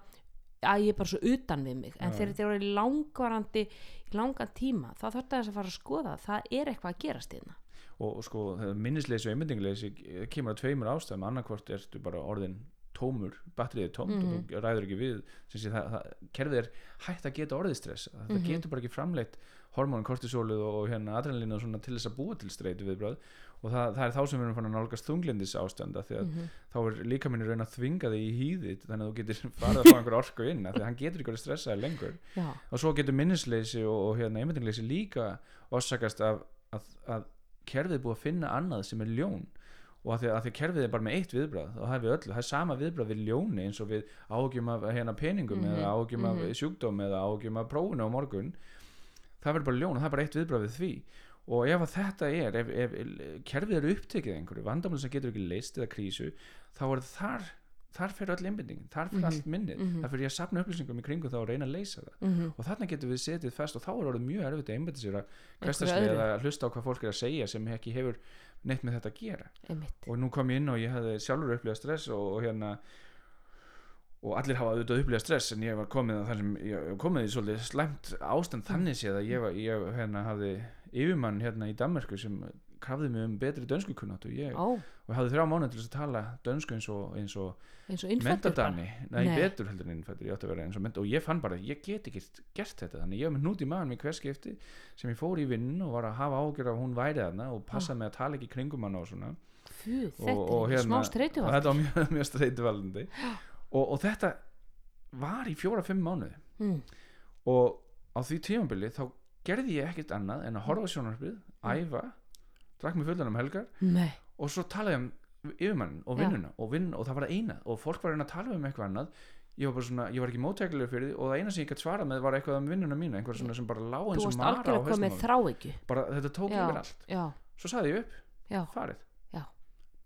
að ég er bara svo utan við mig en Já. þegar þetta er langvarandi langan tíma þá þarf það að fara að skoða það er eitthvað að gerast hérna og, sko minnisleysi og einbildingarleysi kemur að tveimur ástæðum annarkvort ertu bara orðin tómur, batterið er tómt Mhm. og þú ræður ekki við sem sé, það, það, kerfið er hægt að geta orðið stress það Mhm. getur bara ekki framleitt hormónin, kortisólið og, hérna adrenalínu til þess að búa til streitu viðbröð og það, það er þá sem við erum fann að nálgast þunglindis ástanda því að Mhm. þá er líka minni raun að þvinga þig í hýðið þannig að þú getur farið að fá einhver orku inn því að hann getur ekki verið stressaði lengur. Já, og svo getur minnisleysi og, og hérna einmyndingleysi líka orsakast af að, að kerfið er búið að finna annað sem er ljón. Og að því að, því að kerfið er bara með eitt viðbrað og það er við öllu, það er sama viðbrað við ljóni eins og við áhugjum af hérna peningum Mhm, eða áhugjum af mhm. sjúkdóm eða áhugjum af prófunu á morgun. Það verður bara ljón og það er bara eitt viðbrað við því og ef að þetta er, ef, ef kerfið er upptekið einhverju, vandamál sem getur ekki leist eða krísu, þá er þar þar fyrir öll einbinding, þar fyrir Mhm, allt minnið. mhm. það fyrir ég að sapna upplýsingum í kringum þá og reyna að leysa það. Mhm, og þarna getur við setið fest og þá er orðið mjög erfitt að einbæta sér að öðru. að hlusta á hvað fólk er að segja sem ekki hefur neitt með þetta að gera. Einmitt. Og nú kom ég inn og ég hefði sjálfur upplifað stress og, og hérna og allir hafa auðvitað upplifað stress en ég var komið að þar sem ég komið í svolítið slæmt ástand þannig séð að ég, var, ég hérna hafði yfirmann hérna í Danmarku sem krafði mig um betri dönsku kunnát og ég ó, og hafði þrjá mánuð til þess að tala dönsku eins og, eins og eins og mentadani, nei, Nei. betur heldur en innfættur ég og og ég fann bara, ég get ekki gert þetta, þannig ég var með hnút í maðan með hver skipti sem ég fór í vinn og var að hafa ágjör að hún væri þarna og passa með að tala ekki kringum hann og svona. Fú, þetta er smá og streytuvald þetta var mjög, mjög streituvaldandi og, og þetta var í fjóra-fimm mánuði. Mm. og á því tímabili þá gerði ég ekkert annað en að horfa á sjónarspið, Mm. æfa drakk mig fullan um helgar nei, og svo talaði ég um yfirmann og vinnuna og, vinn, og það var það eina og fólk var reyna að tala um eitthvað annað. Ég var svona, ég var ekki móttækliður fyrir því og það eina sem ég gætt svarað með var eitthvað um vinnuna mína einhver svona sem bara lá þú eins og mara á mér. þráhyggju. Bara þetta tók Já. yfir allt. já, svo sagði ég upp, já, farið.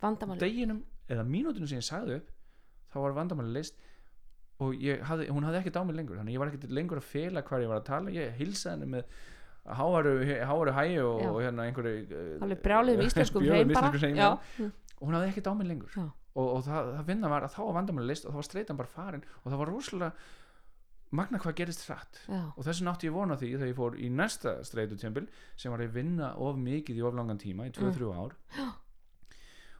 Vandamáli deginum eða mínútunum sem ég sagði upp þá var vandamáli leist og hafði, hún hafði ekki á mig lengur þannig ég var ekki lengur að fela hvað ég var að tala ég hilsaði henni með hávaru, hægi og, Já. og hérna einhverju eh, íslenskum brjáluðum hreim bara. íslenskum hreim, já, já. og hún hafði ekkert á mig lengur. Já. og, og það, það vinna var að þá var vandamáli list og þá var streitan bara farin og það var rosalega magna hvað gerist hratt. Já, og þessi nátti ég vona því þegar ég fór í næsta streitutjömbil sem var að vinna of mikið í of langan tíma í 2-3 ár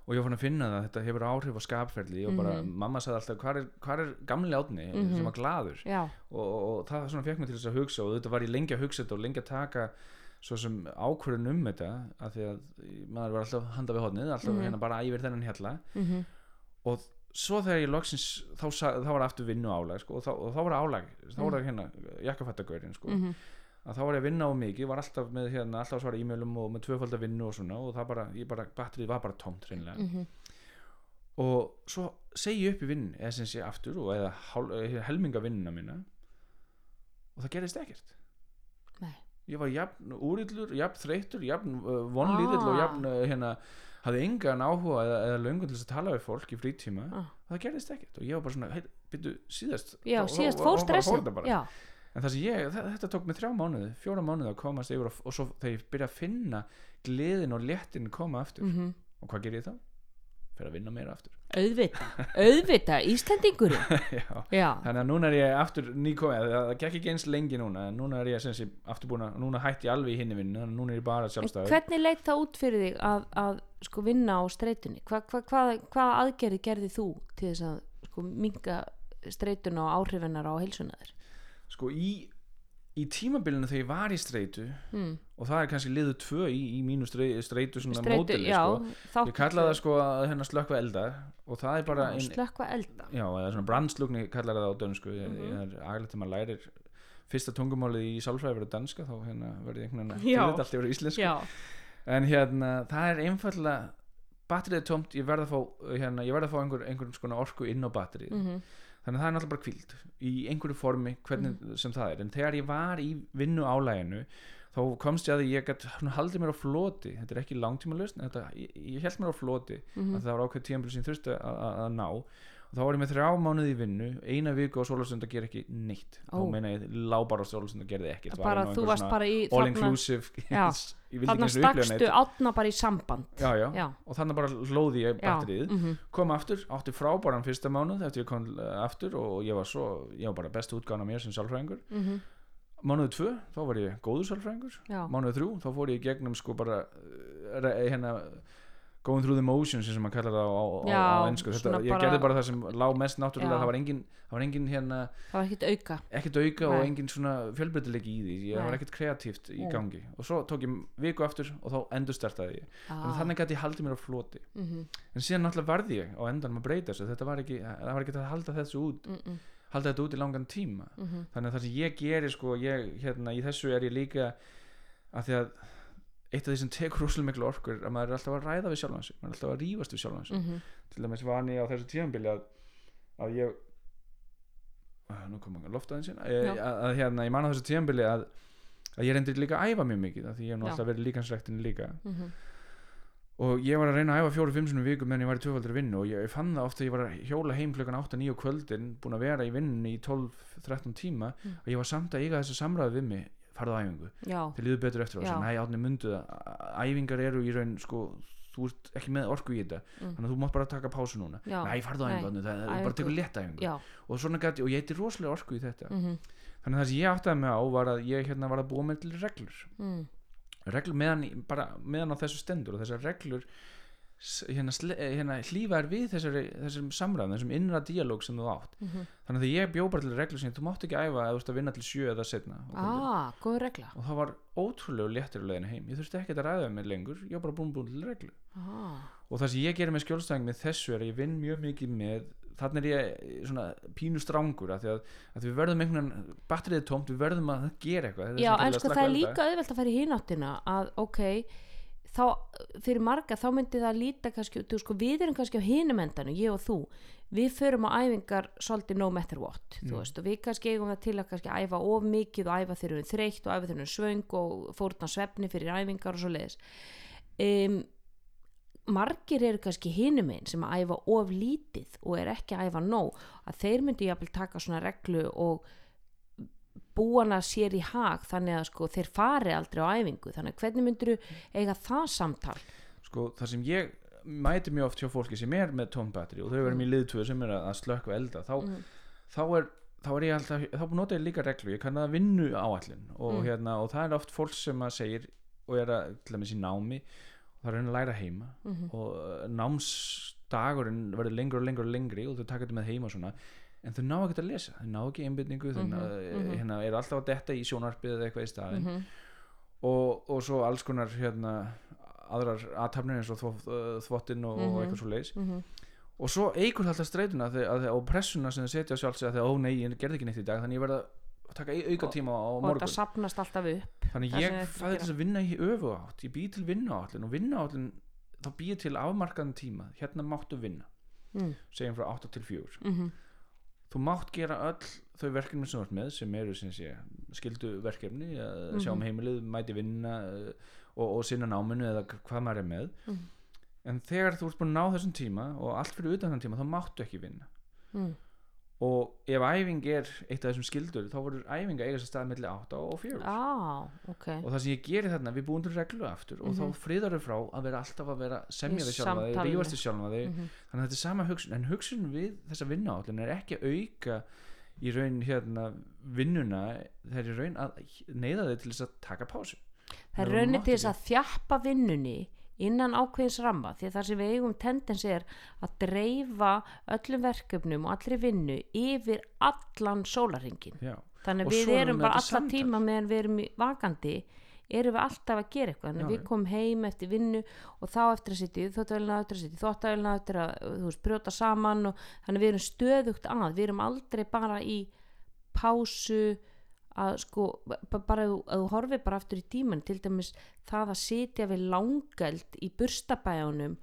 og ég var fann að finna það að þetta hefur áhrif á skapferli og bara, Mhm. mamma sagði alltaf hvar er, hvar er gamli átni Mhm. sem var glaður? Já, og, og, það svona fekk mig til þess að hugsa og þetta var ég lengi að hugsa þetta og lengi að taka svo sem ákvörðun um þetta af því að maður var alltaf handa við hodnið alltaf Mhm. hérna bara æfir þennan hjalla mhm, og svo þegar ég loksins þá, þá var aftur vinnu álag sko, og, þá, og þá var álag þá var það hérna jakkafættagörinn sko, mhm, að þá var ég að vinna á mikið var alltaf með hérna, alltaf að svara e-mailum og með tvöfald að vinnu og svona og það bara, ég bara, batterið var bara tómt hreinlega mhm, og svo segi ég upp í vinn eða sem sé aftur og eða helminga vinnuna mína og það gerðist ekkert Nei. ég var jafn úrillur, jafn þreytur jafn uh, vonlítill og Ah. jafn uh, hérna, hafði engan áhuga eða, eða löngun til að tala við fólk í frítíma Ah. og það gerðist ekkert og ég var bara svona, hey, byrju, síðast já, þá- síðast þá- fór þá bara stressin þetta bara. já, en það sem ég, þetta tók mig þrjá mánuði fjóra mánuði að komast yfir og, og svo þegar ég byrja að finna gleðin og léttin koma aftur. Mhm. Og hvað ger ég þá? fyrir að vinna meira aftur. Auðvita, auðvita, já, Þannig að núna er ég aftur nýkomið, það, gekk ekki eins lengi núna, núna er ég sem aftur búin að, núna hætti ég alveg í hinni vinnu, núna er ég bara en sjálfstæður. hvernig leit það út fyrir þig að, að sko vinna á streytunni hva, hva, hvað, hvað aðgerði gerði þú til þess að sko minga streytuna og áhrifinnar á heilsunaður Sko í, í tímabilinu þegar ég var í streitu, mm. og það er kannski liðu tvö í, í mínu strei, streitu svona streitu, módeli, já sko. Ég kalla það sko að hérna slökva elda og það er bara, ein, slökkva elda já, eða svona brandslugni kallar það á dönsku, mm. -hmm. það er aðlægt til maður lærir fyrsta tungumálið í sálfræði verið danska, þá hérna verði einhvern veginn að þetta allt yfir íslensku. já, en hérna það er einfallega batterið er tómt, ég verð að fá hérna, ég verð að fá einhver, einhver skona orku inn á batterið mm þannig að það er náttúrulega bara kvíld í einhverju formi hvernig sem það er. En þegar ég var í vinnu álæginu þá komst ég að ég gætt haldið mér á floti. Þetta er ekki langtíma lausn ég, ég held mér á floti. Mhm. að það var ákveð tíðanbíl sem ég þurfti að, að, að ná þá var ég með þrjá mánuði í vinnu eina viku á sólastund að gera ekki neitt. Ó. þá meina ég lá bara á sólastund að gera ekkert Var bara á þú varst bara í all inclusive þarna ekki stakstu átna bara í samband. Já, já, já, og þannig bara hlóði ég batterið. mhm, kom aftur, átti frábæran fyrsta mánuð eftir ég kom uh, aftur og ég var svo ég var bara bestu útgána mér sem sálfræðingur. Mhm, mánuðu tvö, þá var ég góður sálfræðingur. Mánuðu þrjú, þá fór ég gegnum sko bara re- hérna going through the motions sem maður kallar það á, á, á, ennsku ég gerði bara það sem lá mest náttúrulega það var engin, það var engin hérna það var ekkert auka. ekkert auka og engin svona fjölbreytileiki í því. Ég Nei. var ekkert kreatíft í Mm. gangi. Og svo tók ég viku aftur og þá endur startaði ég þannig að þannig gæti ég haldið mér á floti. Mm -hmm. en síðan náttúrulega varði ég á endanum að breyta þessu. Þetta var ekki, það var ekki að halda þessu út mm -hmm. halda þetta út í langan tíma. Þannig að það sem ég geri sko ég, hérna, eitt af því sem tekur rosalega miklu orkur að maður er alltaf að ræða við sjálfan sig maður er alltaf að rífast við sjálfan sig Mhm. til dæmis var hann ég á þessu tíðanbili að, að ég að, nú kom að lofta þinn Já. að, að hérna, ég man á þessu tíðanbili að, að ég reyndi líka að æfa mjög mikið því ég hef nú alltaf verið líkansræktin líka Mhm. og ég var að reyna að æfa fjóru-fimm sinni viku meðan ég var í tvöfaldri vinnu og ég, ég fann það ofta að ég var að hjóla heim klukkan 8-9 kvöldin búin að vera í vinnunni í 12-13 tíma Mm. og ég var samt að eiga þessu samræði við mig farðu á æfingu, þið líður betur eftir á. Næ átni mundu það, æfingar eru í raun sko, þú ert ekki með orku í þetta. Mm. þannig að þú mátt bara taka pásu núna. Já, næ farðu á æfingu, það er bara tekur létt æfingu. Já. Og svona gæti, og ég heiti rosalega orku í þetta. Mm þannig að það sem ég áttaði mig á var að ég hérna var að búa með til reglur. -hmm. reglur meðan, bara, meðan á þessu stendur og þessar reglur hérna, sle- hérna hlífa er við þessari, þessum samræðum, þessum innra díalóg sem þú átt. Mhm. þannig að ég bjó bara til reglur sem þú mátt ekki æfa eða þú ert að vinna til sjö eða setna ah, góð regla. Og það var ótrúlega léttir á leiðinu heim. Ég þurfti ekkert að ræða mig lengur. Ég var bara búin búin til reglu. Ah, og það sem ég gerir með skjólstæðing með þessu er að ég vinn mjög mikið með þannig er ég svona pínu strángur að að, að við verðum einhvern veginn batterið er tómt, við verðum að gera eitthvað. Já, en að sko það er líka auðvelt að fara í hináttina að ok þá, fyrir marga, þá myndi það líta kannski, þú sko, við erum kannski á hinum endanum, ég og þú við förum á æfingar svolítið no matter what þú Mm. veist, og við kannski eigum það til að kannski æfa of mikið og æfa við erum þreytt og æfa við erum svöng og fórna svefni fyrir æfingar og svo leiðis um, margir eru kannski hinum einn sem að æfa of lítið og er ekki að æfa nóg að þeir myndi jafnvel taka svona reglu og búana sér í hag þannig að sko þeir fari aldrei á æfingu þannig að hvernig myndir eiga það samtal sko það sem ég mæti mjög oft hjá fólki sem er með tóm batteri og þau erum í liðtöðu sem er að slökka elda þá, Mm. þá er þá er ég alltaf, þá nota ég líka reglu ég kann að vinnu áallin og, Mm. hérna, og það er oft fólk sem að segir og er að, til dæmis í námi og það er að reyna að læra heima Mhm. og uh, námsdagurinn verður lengur og lengur og lengri og þau taka þetta með heima og svona en þau ná ekkert að lesa, þau ná ekki einbytningu þau ná- mhm. hérna, eru alltaf að detta í sjónarpið eða eitthvað í staðinn Mhm. og, og svo alls konar hérna, aðrar aðtapnir eins og uh, þvottinn og, og Mhm. eitthvað svo leis Mhm. og svo eigur það alltaf að, og pressuna sem þau setja sjálf sig að að ó nei, ég gerði ekki neitt í dag þannig ég verða að taka au- auka tíma á og morgun þetta sapnast alltaf upp þannig það ég fæði þess að vinna í öfu átt ég býð til vinna áallin og vinna áallin þá býð ég til afmarkaðan tíma hérna máttu vinna, mm. segjum frá 8 til 4 Mm þú mátt gera öll þau verkefni sem þú ert með sem eru sé, skildu verkefni að sjá um heimilið, mæti vinna uh, og, og sinna náminu eða hvað maður er með Mhm. en þegar þú ert búin að ná þessum tíma og allt fyrir utan þann tíma þá máttu ekki vinna Mm. Og ef æfing er eitt af þessum skildur þá voru æfing að eiga sér stað melli 8 og 4 ah, ok og það sem ég geri þarna, við búum til reglu aftur og Mhm. þá friðar þau frá að vera alltaf að vera semja Í við sjálfa þig, rífast við sjálfa þig Mhm. þannig að þetta er sama hugsun en hugsun við þessa vinnuállin er ekki að auka í raun hérna vinnuna það er í raun að neyða þig til þess að taka pásu það er raunin til þess að þjappa vinnunni innan ákveðins ramma því að það sem við eigum tendens er að dreifa öllum verkefnum og allri vinnu yfir allan sólarringin Já. þannig að við erum bara alla tíma meðan við erum vakandi erum við alltaf að gera eitthvað. Þannig að við komum heim eftir vinnu og þá eftir að sitja í þóttavélina eftir að sitja í þóttavélina eftir að veist, brjóta saman og þannig að við erum stöðugt að. Við erum aldrei bara í pásu að sko ba- bara að að þú horfir bara aftur í tíman til dæmis það að sitja við langeld í burstabæjanum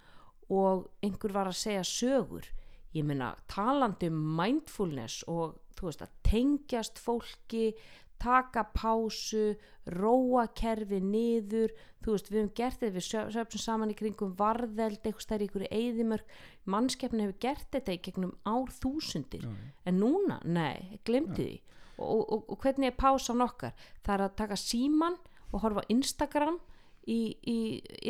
og einhver var að segja sögur. Ég meina talandi um mindfulness og þú veist að tengjast fólki taka pásu róa kerfi niður þú veist við höfum gert þetta við söfnum saman í kringum varðeld eitthvað stær í ykkur eðimörk mannskeppni hefur gert þetta í gegnum ár þúsundir. En núna, nei, glemdi því og, og, og hvernig er pásan okkar? Það er að taka síman og horfa Instagram í, í,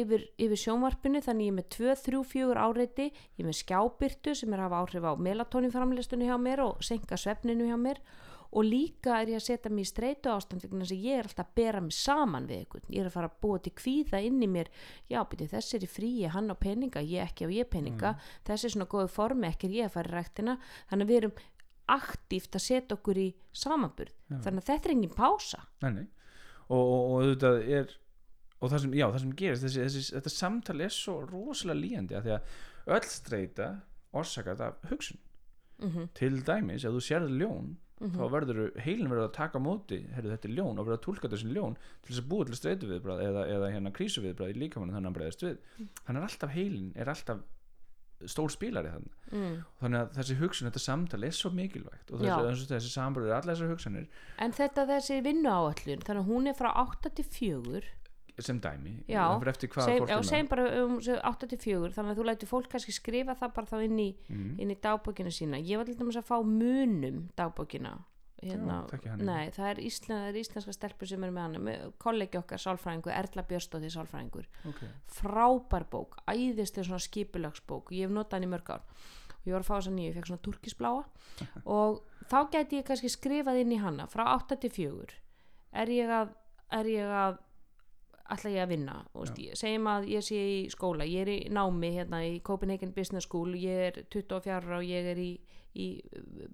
yfir, yfir sjónvarpinu þannig ég er með 2, 3, 4 áreiti. Ég er með skjábyrtu sem er að hafa áhrif á melatoninframlistunni hjá mér og senka svefninu hjá mér. Og líka er ég að setja mig í streitu ástand þess að ég er alltaf að bera mig saman við einhvern, ég er að fara að búa til kvíða inn í mér, já, byrju, þessi er í fríi hann á peninga, ég ekki á ég peninga. Þessi er svona góðu formi, ekki er ég að fara í ræktina. Þannig að við erum aktíft að setja okkur í samanburð. Þannig að þetta er engin pása. Nei, nei. Og, og, og auðvitað er og það sem, já, það sem gerist þessi, þessi, þetta samtal er svo rosalega líjandi að því að öll streyta orsakað af hugsun. Mm til dæmis, ef þú sérði ljón þá verður heilin verður að taka móti herru þetta er ljón og verður að tólka þessi ljón til þess að búa til streitu viðbrað eða, eða hérna krísu viðbrað í líkamann þannig að hann breyðast við. Hann er alltaf heilin, er alltaf stór spílari þannig mm. þannig að þessi hugsun, þetta samtal er svo mikilvægt og þessi, þessi, sambröður, allar þessar hugsanir en þetta þessi vinnu áallun þannig að hún er frá 8 til 4 sem dæmi, það fyrir eftir hvað já, með. segjum bara um 8 til 4 þannig að þú lætur fólk kannski skrifa það bara þá inn í, inn í dagbókina sína. Ég var til dæmis að fá munum dagbókina hérna, Já, nei, það er, íslen, er íslenska stelpur sem er með með kollegi okkar sálfræðingur, Erla Björnstóði sálfræðingur. Ok. frábær bók, æðislega svona skipulagsbók, ég hef notað hann í mörg ár. Og ég var að fá þess að nýju, ég fekk svona turkisbláa. Og þá gæti ég kannski skrifað inn í hana frá 8 til 4 er ég að, er ég að ætla ég að vinna segjum að ég sé í skóla ég er í námi hérna í Copenhagen Business School ég er 24 ára og ég er í, í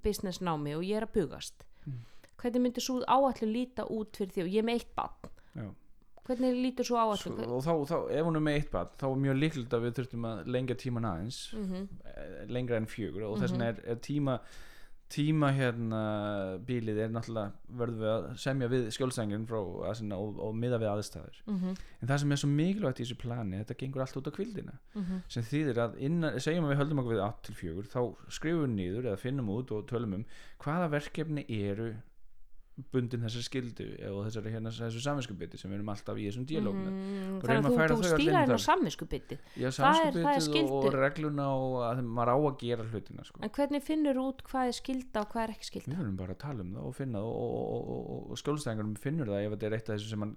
business námi og ég er að bugast Mm. hvernig myndir svo áallin líta út fyrir því og ég er með eitt bann hvernig lítur svo áallin Svo, og þá, þá, ef hún er með eitt barn þá er mjög líklegt að við þurftum að lengja tíman aðeins mm -hmm. lengra en fjögur og þess Mhm. vegna er, er tíma tíma hérna bílið er náttúrulega verðum við að semja við sinna, og, og miða við aðstæður Mm en það sem er svo mikilvægt í þessu plani þetta gengur allt út á kvildina -hmm. sem þýðir að innan, segjum að við höldum okkur við 8 til 4 þá skrifum við niður eða finnum út og tölum um hvaða verkefni eru bundin þessari skildu og þessari hérna þessu saminskubiti sem við erum alltaf í þessum díalóg með mm, þannig að þú, þú það. samvisku bytti Já, er- er samskupitið og, og regluna og að maður á að gera hlutina sko. en hvernig finnur út hvað er skilda og hvað er ekki skilda við verðum bara að tala um það og finna og, og, og, og, og skjólstæðingarum finnur það ef þetta er eitt af þessu sem hann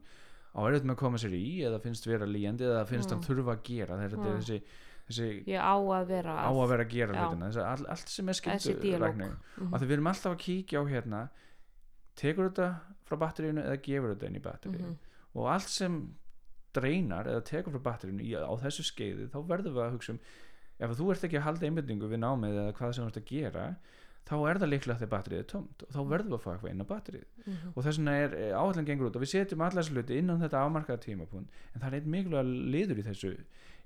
á erfitt með að koma sér í eða finnst vera líjandi eða finnst Mm. hann þurfa að gera þetta er Mm. þessi, þessi ég á að vera á að vera að gera hlutina þessi, all, allt sem er Þessi skildu Mhm. að við erum alltaf að kíkja á hérna tekur þetta frá batteríinu eða gefur þetta inn í batteríinu Mhm. og allt sem dreinar eða tekur frá batteríinu í, á þessu skeiði þá verðum við að hugsa um ef þú ert ekki að halda einbindingu við námið eða hvað sem þú ert að gera þá er það líklega þegar batterið er tómt og þá verðum við að fá eitthvað inn á batterið. Mhm. og þess vegna er áallan gengur út og við setjum allar þessu hluti innan þetta afmarkaða tímapunkt en það er einn mikilvæg liður í þessu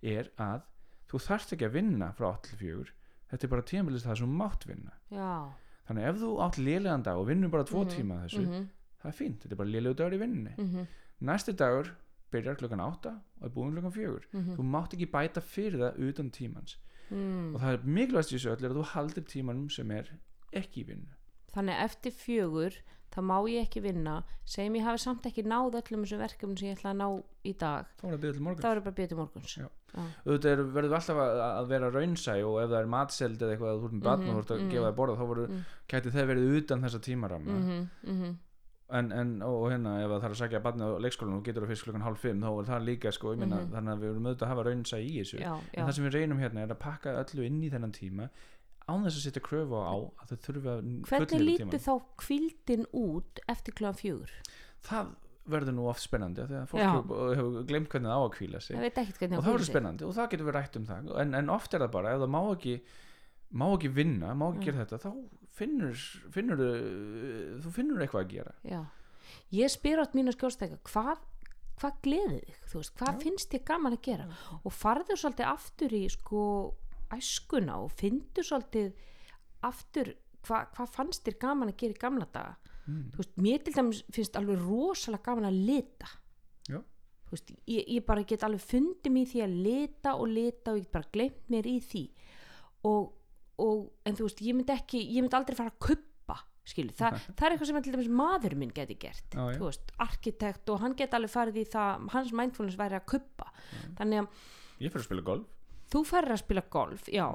er að þú þarft ekki að vinna frá 8 til 4 þetta er bara tímabilið það sem mátt vinna. Já þannig ef þú átt lélegan dag og vinnur bara tvo Mhm. tíma þessu Mhm. það er fínt, þetta er bara lélegu dagur í vinnunni Mhm. næsti dagur byrjar klukkan 8 og er búin klukkan 4 Mhm. þú mátt ekki bæta fyrir það utan tímans Mm. og það er mikilvægst í þessu öll er að þú haldir tímanum sem er ekki í vinnu þannig eftir fjögur þá má ég ekki vinna segjum ég hafi samt ekki náð öllum þessum verkefnum sem ég ætla að ná í dag þá er það til bara betið morguns Já. Auðvitað er, verður alltaf að, að vera raunsæ og ef það er matseld eða eitthvað að þú ert með batn Mhm, og þú ert að mhm. gefa það borða þá voru, Mm. gæti það verið utan þessa tímaramma Mhm, en, en og, og hérna ef það þarf að sækja batni á leikskólanum og getur það fyrst klukkan hálf fimm þá er það líka sko, ég Mhm. þannig að við erum auðvitað að hafa raunsæ í þessu já, en já. það sem við reynum hérna er að pakka öllu inn í þennan tíma án þess að setja kröfu á að þau þurfi að hvernig lítur þá kvildin út eftir kljóðan fjögur það verður nú oft spennandi að fólk Já. hefur, hefur glemt hvernig það á að kvíla sig ég og það verður spennandi og það getur við rætt um það en, en oft er það bara, ef það má ekki má ekki vinna, má ekki Mm. gera þetta þá finnur, finnur þú finnur eitthvað að gera Já. ég spyr átt mínu skjólstækja hvað hvað gleðið þig, þú veist, hvað Já. finnst þér gaman að gera og farðu svolítið aftur í sko æskuna og fyndu svolítið aftur hva, hvað fannst þér gaman að gera í gamla daga mm. veist, mér til dæmis finnst alveg rosalega gaman að þú veist, ég, ég bara get alveg fundið mér því að lita og lita og ég get bara glemt mér í því. Og, og en þú veist, ég myndi ekki ég myndi aldrei fara að kuppa skilu, Þa, það er eitthvað sem til dæmis maður minn geti gert já. þú veist, arkitekt og hann geti alveg farið í það hans mindfulness væri að kuppa þannig að ég fyrir að spila golf. Þú farir að spila golf, já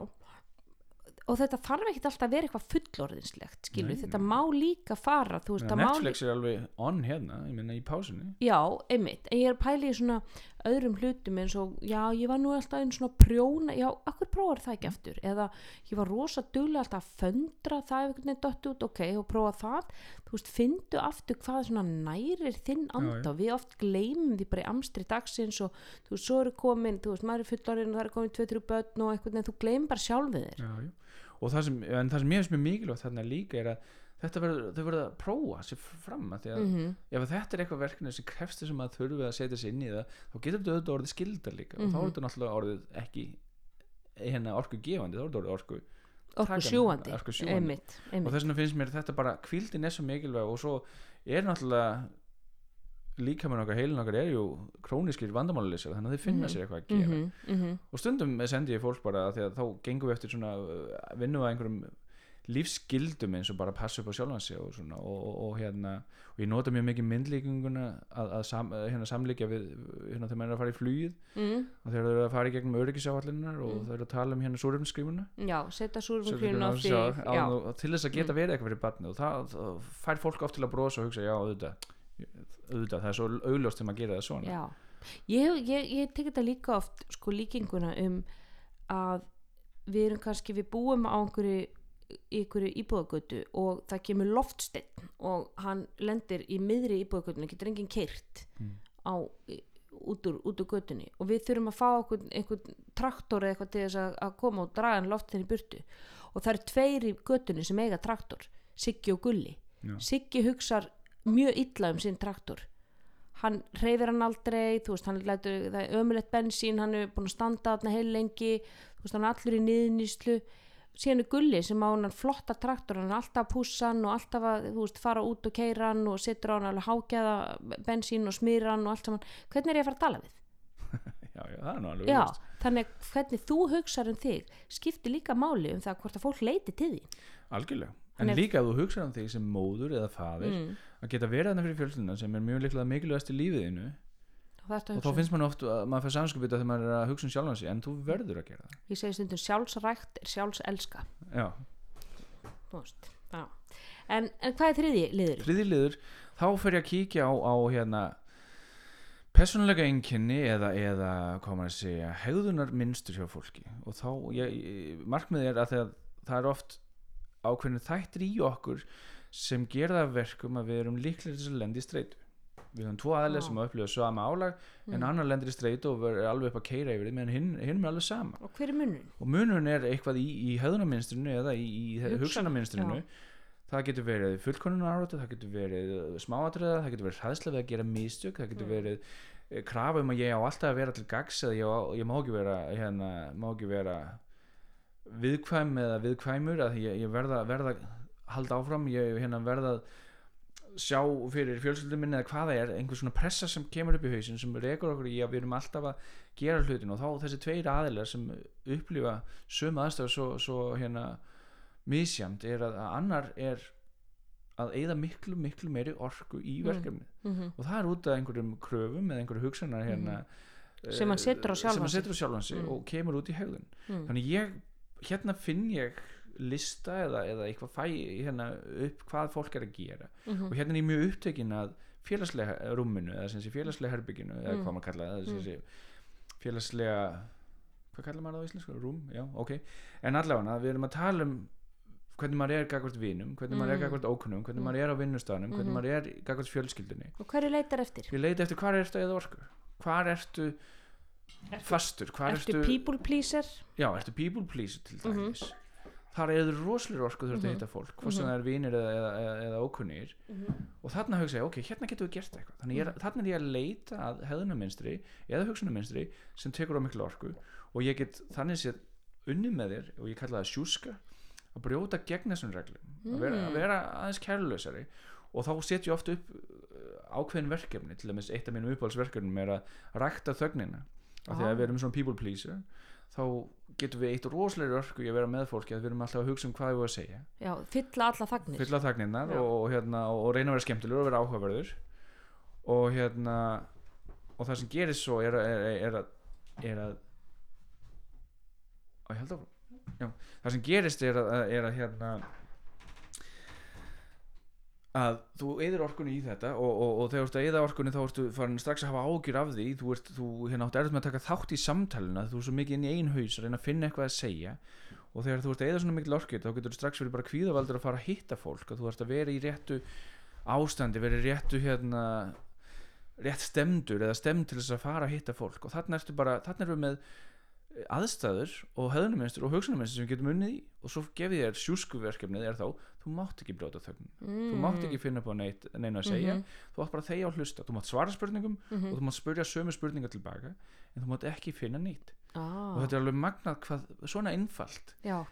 og þetta þarf ekkert alltaf að vera eitthvað fullorðinslegt skilu, Nei, þetta má líka fara veist, það má Netflix er alveg on hérna, ég meina í pásunni. Já, einmitt, en ég er í svona öðrum hlutum eins og já, ég var nú alltaf einn svona prjóna já, akkur prófar það ekki aftur? Eða ég var rosa duglega alltaf að föndra það ef einhvern veginn dott út, ok, og prófa það. Þú veist, fyndu aftur hvað svona nærir þinn anda. við oft gleymum því bara í amstri dagsins og þú veist, svo eru komin, þú veist, maður er fullorinn og það er komin 2-3 börn og einhvern veginn, þú gleymum bara sjálfið þér. Já, já. og það sem, en það sem mér finnst mjög mikilvægt þarna líka er að þetta verður, þau verður að prófa sér fram að því að mm ef að þetta er eitthvað verkefni sem krefst þessum að þurfi að setja sér inn í það þá getur þetta auðvitað orðið skildar líka og þá Mhm. er þetta náttúrulega orðið ekki hérna orku gefandi, þá er þetta orðið orku orku sjúandi, orku sjúgandi. einmitt, og einmitt. þess vegna finnst mér þetta bara kvildin er svo mikilvæg og svo er náttúrulega líka með okkar heilin okkar er jú króniskir vandamáluleysar þannig að þau finna Mhm. sér eitthvað að gera mm -hmm, og stundum sendi ég fólk bara að því að þá gengum við eftir svona uh, vinnum við að einhverjum lífsgildum eins og bara passa upp á sjálfan sig og svona og, og, og hérna og ég nota mjög mikið myndlíkinguna að, að sam, hérna samlíkja við hérna þegar maður er að fara í flugið mm, og þegar þau eru að fara í gegnum öryggisáallinnar og Mm. þau eru að tala um hérna súrefnskrífuna já, setja og til þess að geta Mm. verið eitthvað fyrir barnið og það, það fær fólk oft til að brosa og hugsa já auðvitað, auðvitað það er svo augljóst þegar maður gera það svona já. ég, ég, ég tek þetta líka oft sko líkinguna um að við erum kannski, við búum á einhverju einhverju íbúðagötu og það kemur loftsteinn og hann lendir í miðri íbúðagötunni, getur enginn keirt Mm. á út úr, úr götunni. Og við þurfum að fá einhvern, einhvern traktor eða eitthvað til þess að, að koma og draga hann loftsteinn í burtu. Og það eru tveir í götunni sem eiga traktor Siggi og Gulli. Já. Siggi hugsar mjög illa um sinn traktor. Hann reyfir hann aldrei þú veist, hann lætur, það er ömulegt bensín hann er búin að standa þarna heil lengi. Þú veist, hann er allur í niðuníslu síðan er Gulli sem á hann flotta traktor hann er alltaf að pússa hann og alltaf að þú veist, fara út og keira hann og setur á hann alveg hágæða bensín og smýra hann og allt saman hvernig er ég að fara að tala við? já, já, það er nú alveg Já, þannig að hvernig þú hugsar um þig skiptir líka máli um það hvort að fólk leiti til því algjörlega en Hann er- líka ef þú hugsa um þig sem móður eða faðir mm. að geta verið þarna fyrir fjölskylduna sem er mjög líklega mikilvægast í lífiðinu og, og þá um- finnst mann oft að maður fyrir samskupið þegar maður er að hugsa um sjálfan sig en þú verður að gera það ég segi stundum sjálfsrækt er sjálfselska já. já. en, en hvað er þriði liður? þriði liður, þá fer ég að kíkja á, á hérna persónulega einkenni eða, eða maður að segja, hegðunar minnstur hjá fólki og þá, ég, markmið er að það, það er oft ákveðinu þættir í okkur sem að verkum að við erum líklega til að lendi í streitu við höfum tvo aðlega sem að upplifa sama álag en Mm. annar lendir í streitu og verður alveg upp að keira yfir meðan hinn, hinn er alveg sama og hver er munun? og munurinn er eitthvað í, í höfðunarminstrinu eða í, í Hugsan- hugsanarminstrinu það getur verið fullkonunar árátu það getur verið smáatriða það getur verið hræðsla við að gera mistök það getur Mm. verið eh, krafa um að ég á alltaf að vera til gags eða ég, á, ég má ekki vera hérna, má ekki vera viðkvæm eða viðkvæmur að ég, ég verða, verða halda áfram ég hérna, verða sjá fyrir fjölskyldum minni eða hvað það er einhver svona pressa sem kemur upp í hausin sem rekur okkur í að við erum alltaf að gera hlutin og þá þessi tveir aðilar sem upplifa sömu aðstöðu svo, svo hérna misjamt er að, að annar er að eigða miklu miklu meiri orku í Mm. verkefni Mm og það er út af einhverjum kröfum eða einhverju hugsanar hérna Mhm. Sem hann setur á eh, sem hann sig. setur á sjálfan sig Mm. og kemur út í hegðun mm. þannig ég, hérna finn ég lista eða, eða eitthvað fæ hérna upp hvað fólk er að gera Mm og hérna er ég mjög upptekinn að félagslega rúminu eða félagslega herbygginu eða Mm. hvað maður kalla það sé félagslega hvað kallar maður það á íslensku? Rúm, já, ok en allavega, við erum að tala um hvernig maður er gagvart vinum, hvernig maður er Mm. gagvart ókunnum hvernig Mm. maður er á vinnustanum, hvernig Mhm. maður er gagvart fjölskyldunni og hverju leitar eftir? ég leiti eftir hvað ertu eða orku hvað ertu fastur Ertu ertu, people pleaser? já, ertu people pleaser til Mhm. dæmis þar eður rosalega orku þú ert að Mhm. hitta fólk hvort sem Mhm. það er vinir eða, eða, eða, eða ókunnir. Og þarna hugsa ég, ok, hérna getum við gert eitthvað. Þannig er, þarna er ég að leita að hefðunarminstri eða hugsunarminstri sem tekur á miklu orku. Og ég get þannig séð unni með þér og ég kalla það sjúska að brjóta gegn þessum reglum. Að, vera, Mm. að vera aðeins kærlausari og þá set ég oft upp uh, ákveðin verkefni. Til dæmis eitt af mínum uppáhaldsverkefnum er að rækta þögnina. Af því Ah. að við erum svona people pleaser þá getum við eitt rosalegri orku í að vera með fólki að við erum alltaf að hugsa um hvað við að segja. Já, fylla alla þagnir. Fylla þagninnar og, og, hérna, og reyna að vera skemmtilegur og vera áhugaverður. Og hérna og það sem gerist svo er, að- er, er að er að og ég held áfram. Já, það sem gerist er að, er að hérna að þú eyðir orkunni í þetta og, og, og þegar þú ert að eyða orkunni þá ertu farin strax að hafa ágjur af því. Þú, ert, þú hérna átt erfitt með að taka þátt í samtalina þú er svo mikið inn í ein haus að reyna að finna eitthvað að segja. Og þegar þú ert að eyða svona mikil orku þá getur þú strax verið bara kvíðavaldur að fara að hitta fólk að þú ert að vera í réttu ástandi vera í réttu hérna rétt stemdur eða stemd til þess að fara að hitta fólk. Og þarna ertu bara, þarna aðstæður og höðnuminstur og hugsunarminstur sem við getum unnið í. Og svo gefið þér sjúskuverkefnið er þá þú mátt ekki brjóta þögn. Mm. þú mátt ekki finna på neitt, neina að segja. Mhm. þú átt bara þegja og hlusta. Þú mátt svara spurningum Mhm. og þú mátt spurja sömu spurningar tilbaka en þú mátt ekki finna nýtt ah, og þetta er alveg magnað hvað svona einfalt. Já,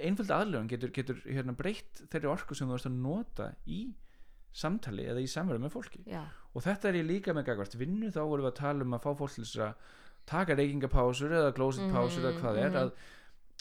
einfald aðlögun getur, getur hérna breytt þeirri orku sem þú ert að nota í samtali eða í samverðu með fólki. Já, og þetta er ég líka með gagvart vinnu. Þá vorum við að tala um að fá fólk til þess að taka reykingapásur eða closetpásur eða Mhm, hvað er mhm. að,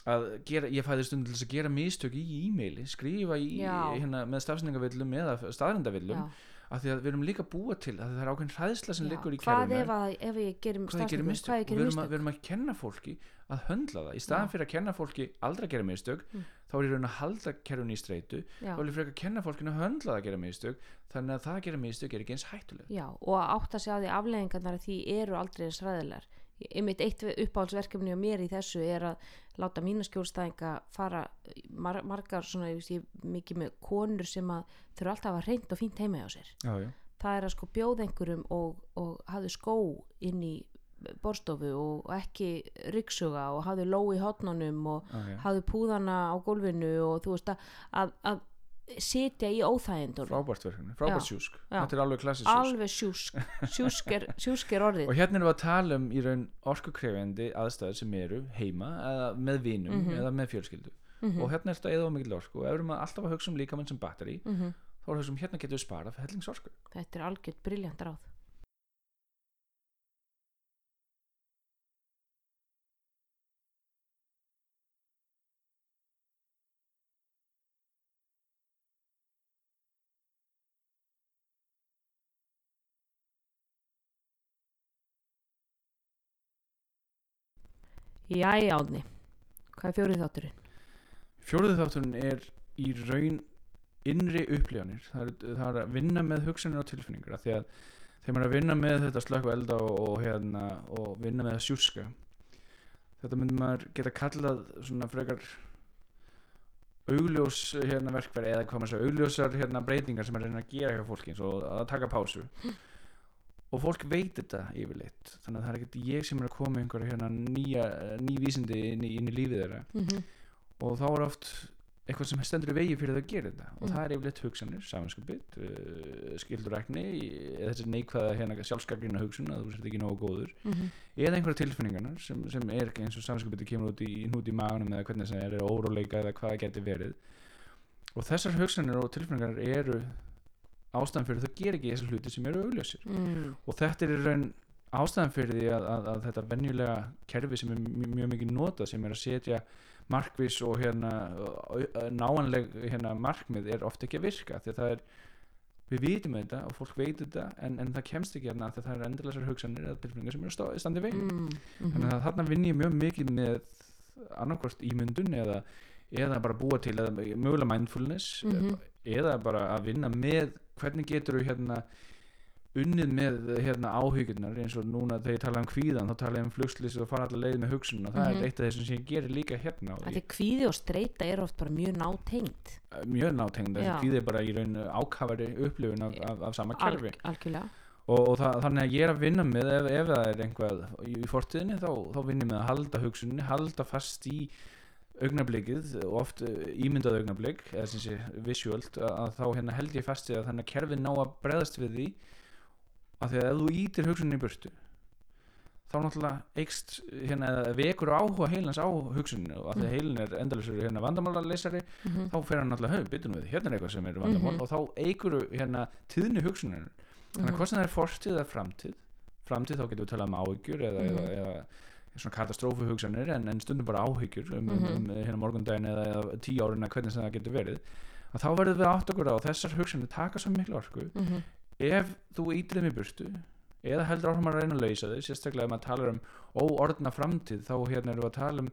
að gera, ég fæði stundum til þess að gera mistök í e-maili, skrifa í hérna, með stafsningavillum eða staðrindavillum af því að við erum líka búa til að það er ákveðin hræðsla sem liggur í hvað kerfinu. ef, að, ef ég gerum hvað hvað og við að, við erum að kenna fólki að höndla það. Í staðan fyrir að kenna fólki aldrei að gera mistök Mm. þá er ég raun að halda kerfinu í streitu. Já, þá vil ég frekar kenna fólkinu að höndla það að gera mistök þannig að það að gera mistök er ekki eins hættuleg já, og að átta sig á því afleðingarnar af því eru aldrei eins ræðilegar einmitt eitt uppáhaldsverkefni á mér í þessu er að láta mína skjólstæðinga fara mar margar svona, ég veist, mikið með konur sem að þurfa alltaf að hafa reynd og fínt heima hjá sér já, já. það er að sko bjóða einhverjum og, og hafðu skó inn í borstofu og ekki ryggsuga og hafðu ló í hotnunum og já. hafðu púðana á gólfinu og þú veist að, að, að sitja í óþægindunum. Frábært verkefni, frábært Já, sjúsk. já. þetta er alveg klassist sjúsk. Alveg sjúsk. Sjúsk er, sjúsk er orðið. Og hérna erum við að tala um í raun orkukrefjandi aðstæður sem eru heima eða með vinum Mhm. eða með fjölskyldu. Mhm, og hérna er þetta eða mikil orku og ef við erum alltaf að hugsa um líkamann sem batteri mhm. þá er að hugsa um hérna getum við sparað fyrir hellingsorku. Þetta er algjört briljant ráð Jæja Átni, hvað er fjórið þátturinn? fjóruðu þátturinn er í raun innri upplifanir. Það er, það er að vinna með hugsanir og tilfinningar að þegar maður er að vinna með þetta slökku elda og, og, hérna, og vinna með að sjúska. Þetta myndi maður geta kallað svona frekar augljós hérna verkfæri eða hvað maður segja augljósar hérna breytingar sem maður reyna að gera hjá fólki eins og að taka pásu og fólk veit þetta yfirleitt. Þannig að það er ekkert ég sem er að koma einhverja hérna nýja, ný vísindi inn í, inn í lífið þeirra. Mm -hmm. og þá er oft eitthvað sem stendur í vegi fyrir það að gera þetta. Og Mm. það er yfirleitt hugsanir, samanskapið uh, skildurækni, eða þessi neikvæða hérna, sjálfskargrina hugsun að þú sért ekki nógu góður. Eða einhverja tilfinningarnar sem, sem er ekki eins og samanskapið kemur út í hnút í maganum eða hvernig það er, er óróleika eða hvað það geti verið. Og þessar hugsanir og tilfinningar eru ástæðan fyrir þau ger ekki þessar hluti sem eru augljósir mm. og þetta er í raun ástæðan fyrir því að, að, að þetta venjulega kerfi sem er mjög, mjög mikið notað sem er að setja markvis og hérna náanleg hérna markmið er ofta ekki að virka því að það er við vitum þetta og fólk veit þetta en, en það kemst ekki hérna því að það er endilega þessar hugsanir eða tilfinningar sem eru stá- í standi veginn Mm. þannig að þarna vinn ég mjög mikið með annarkvort ímyndun eða, eða bara búa til eða mögulega mindfulness Mhm. eða bara að vinna með hvernig getur þú hérna unnið með hérna áhyggjurnar? Eins og núna þegar ég tala um kvíðan þá tala ég um flugslis og fara allar leið með hugsun og það Mhm. er eitt af þessum sem ég gerir líka hérna er kvíði og streyta er oft bara mjög nátengt mjög nátengd þessi kvíði er bara í raun ákafari upplifun af, af, af sama Al, kerfi. algjörlega. Og, og það, þannig að ég er að vinna með ef, ef það er einhvað í, fortíðinni þá, þá vinn ég með að halda hugsunni halda fast í augnablikið og oft eh, ímyndað augnablik eða sem sé visuált að, þá hérna held ég fast í að þannig að kerfið ná að bregðast við því að því að ef þú ítir hugsunni í burtu þá náttúrulega eikst hérna eða vekur áhuga heilans á hugsunni og að því að heilin er endalusur hérna vandamálarleysari mm -hmm. þá fer hann náttúrulega höf, byttum við, hérna er eitthvað sem er vandamál Mhm. og þá eigur hérna tíðni hugsunin þannig að hvort sem það er fortíð eða framtíð framtíð þá getum við talað um áhyggjur eða, Mhm. eða, eða svona katastrófu hugsanir en, en stundum bara áhyggjur um, Mhm. um, um hérna morgundaginn eða, eða tíu árin eða hvernig sem það getur verið að þá verðum við átt okkur á þessar hugsanir taka svo miklu orku. Ef þú ítir þeim í burtu eða heldur áfram að reyna að lausa þau sérstaklega ef maður talar um óordna framtíð þá hérna erum við að tala um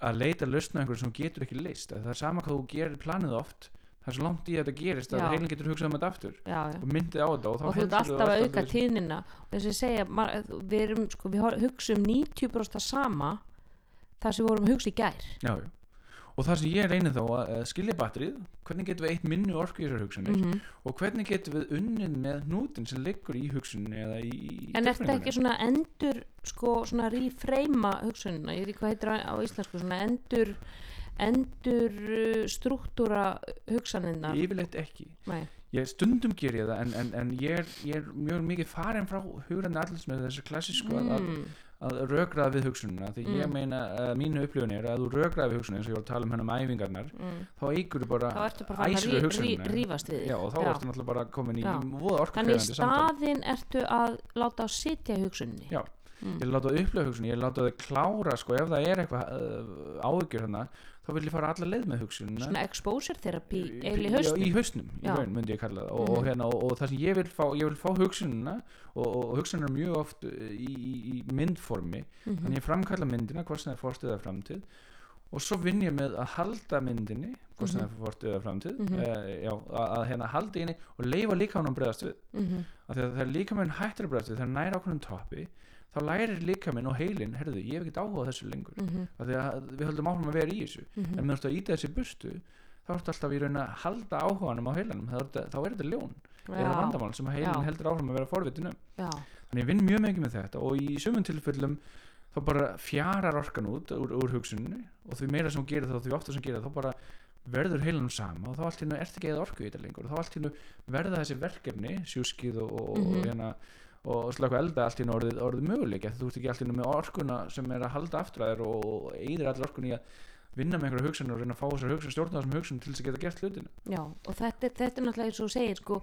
að leita lausna einhverju sem getur ekki leist það er sama hvað þú gerir planið oft það er svo langt í að þetta gerist að Já. heilin getur hugsað um þetta aftur já, já. og myndið á þetta og og þú ert alltaf að auka tíðnina og þess að segja, við erum sko, við hugsum 90% að sama það sem við vorum að hugsa í gær og það sem ég reynir þá að að skilja batterið hvernig getum við eitt minni orku í þessar hugsanir -hmm. og hvernig getum við unnið með hnútin sem liggur í hugsuninni eða í en er þetta ekki svona endur sko svona reframa hugsunina ég veit ekki hvað heitir á íslensku svona endur endur struktúra hugsaninnar yfirleitt ekki Nei. ég stundum ger ég það en, en, en ég, er, ég er mjög mikið farin frá hugrandi allir með þessu klassísku að, mm. að rökraða við hugsunina því ég Mm. meina að mínu upplifun er að þú rökraða við hugsunina eins og ég var að tala um hennar með æfingarnar Mm. þá eigur þú bara þá ertu bara að rífast við já, og þá Já. ertu náttúrulega bara komin í voða þannig orkufræðandi samtal staðin ertu að láta mm. ég láta að upplifa hugsunina, ég láta að klára sko, ef það er eitthvað uh, áhyggjur hana þá vil ég fara alla leið með hugsunina svona exposure therapy Í- hausnum í hausnum, í raun myndi ég kalla það og, Mhm. og, hérna, og, og það sem ég vil fá ég vil fá hugsunina og, hugsunina er mjög oft uh, í, í, í myndformi Mhm. þannig ég framkalla myndina hvort sem það er fórstuð eða framtíð og svo vinn ég með að halda myndinni hvort sem Mhm. það er fórstuð eða framtíð Mhm. uh, já, að, að hérna halda inni og leifa líka hann að bregðast við Mhm. af því að þegar líka minn hættir að bregðast við þegar næra ákveðnum toppi þá lærir líka minn og heilin herðu, ég hef ekkert áhuga þessu lengur Mhm. af því að við höldum áfram að vera í þessu Mhm. en meðan þú ert að íta þessi burtu þá ertu alltaf í raun að halda áhuganum á heilanum þá er þá er þetta ljón eða Já, vandamál sem heilin Já. heldur áfram að vera forvitin um þannig ég vinn mjög mikið með þetta og í sumum tilfellum þá bara fjarar orkan út úr, úr hugsunni og því meira sem gerir það og því ofta sem gerir það þá bara verður heilanum sama og þá allt hérna ert ekki eða orku í þetta lengur og þá allt hérna verða þessi verkefni sjúskið og, og, Mhm. og hérna og slöku elda allt hérna orðið, orðið möguleik þú ert ekki allt hérna með orkuna sem er að halda aftur að þér og, og eyðir allir orkunni í að vinna með einhverja hugsun og reyna að fá þessar hugsun stjórna þessum hugsun til þess að geta gert hlutina. Já og þetta, þetta er náttúrulega eins og segir sko,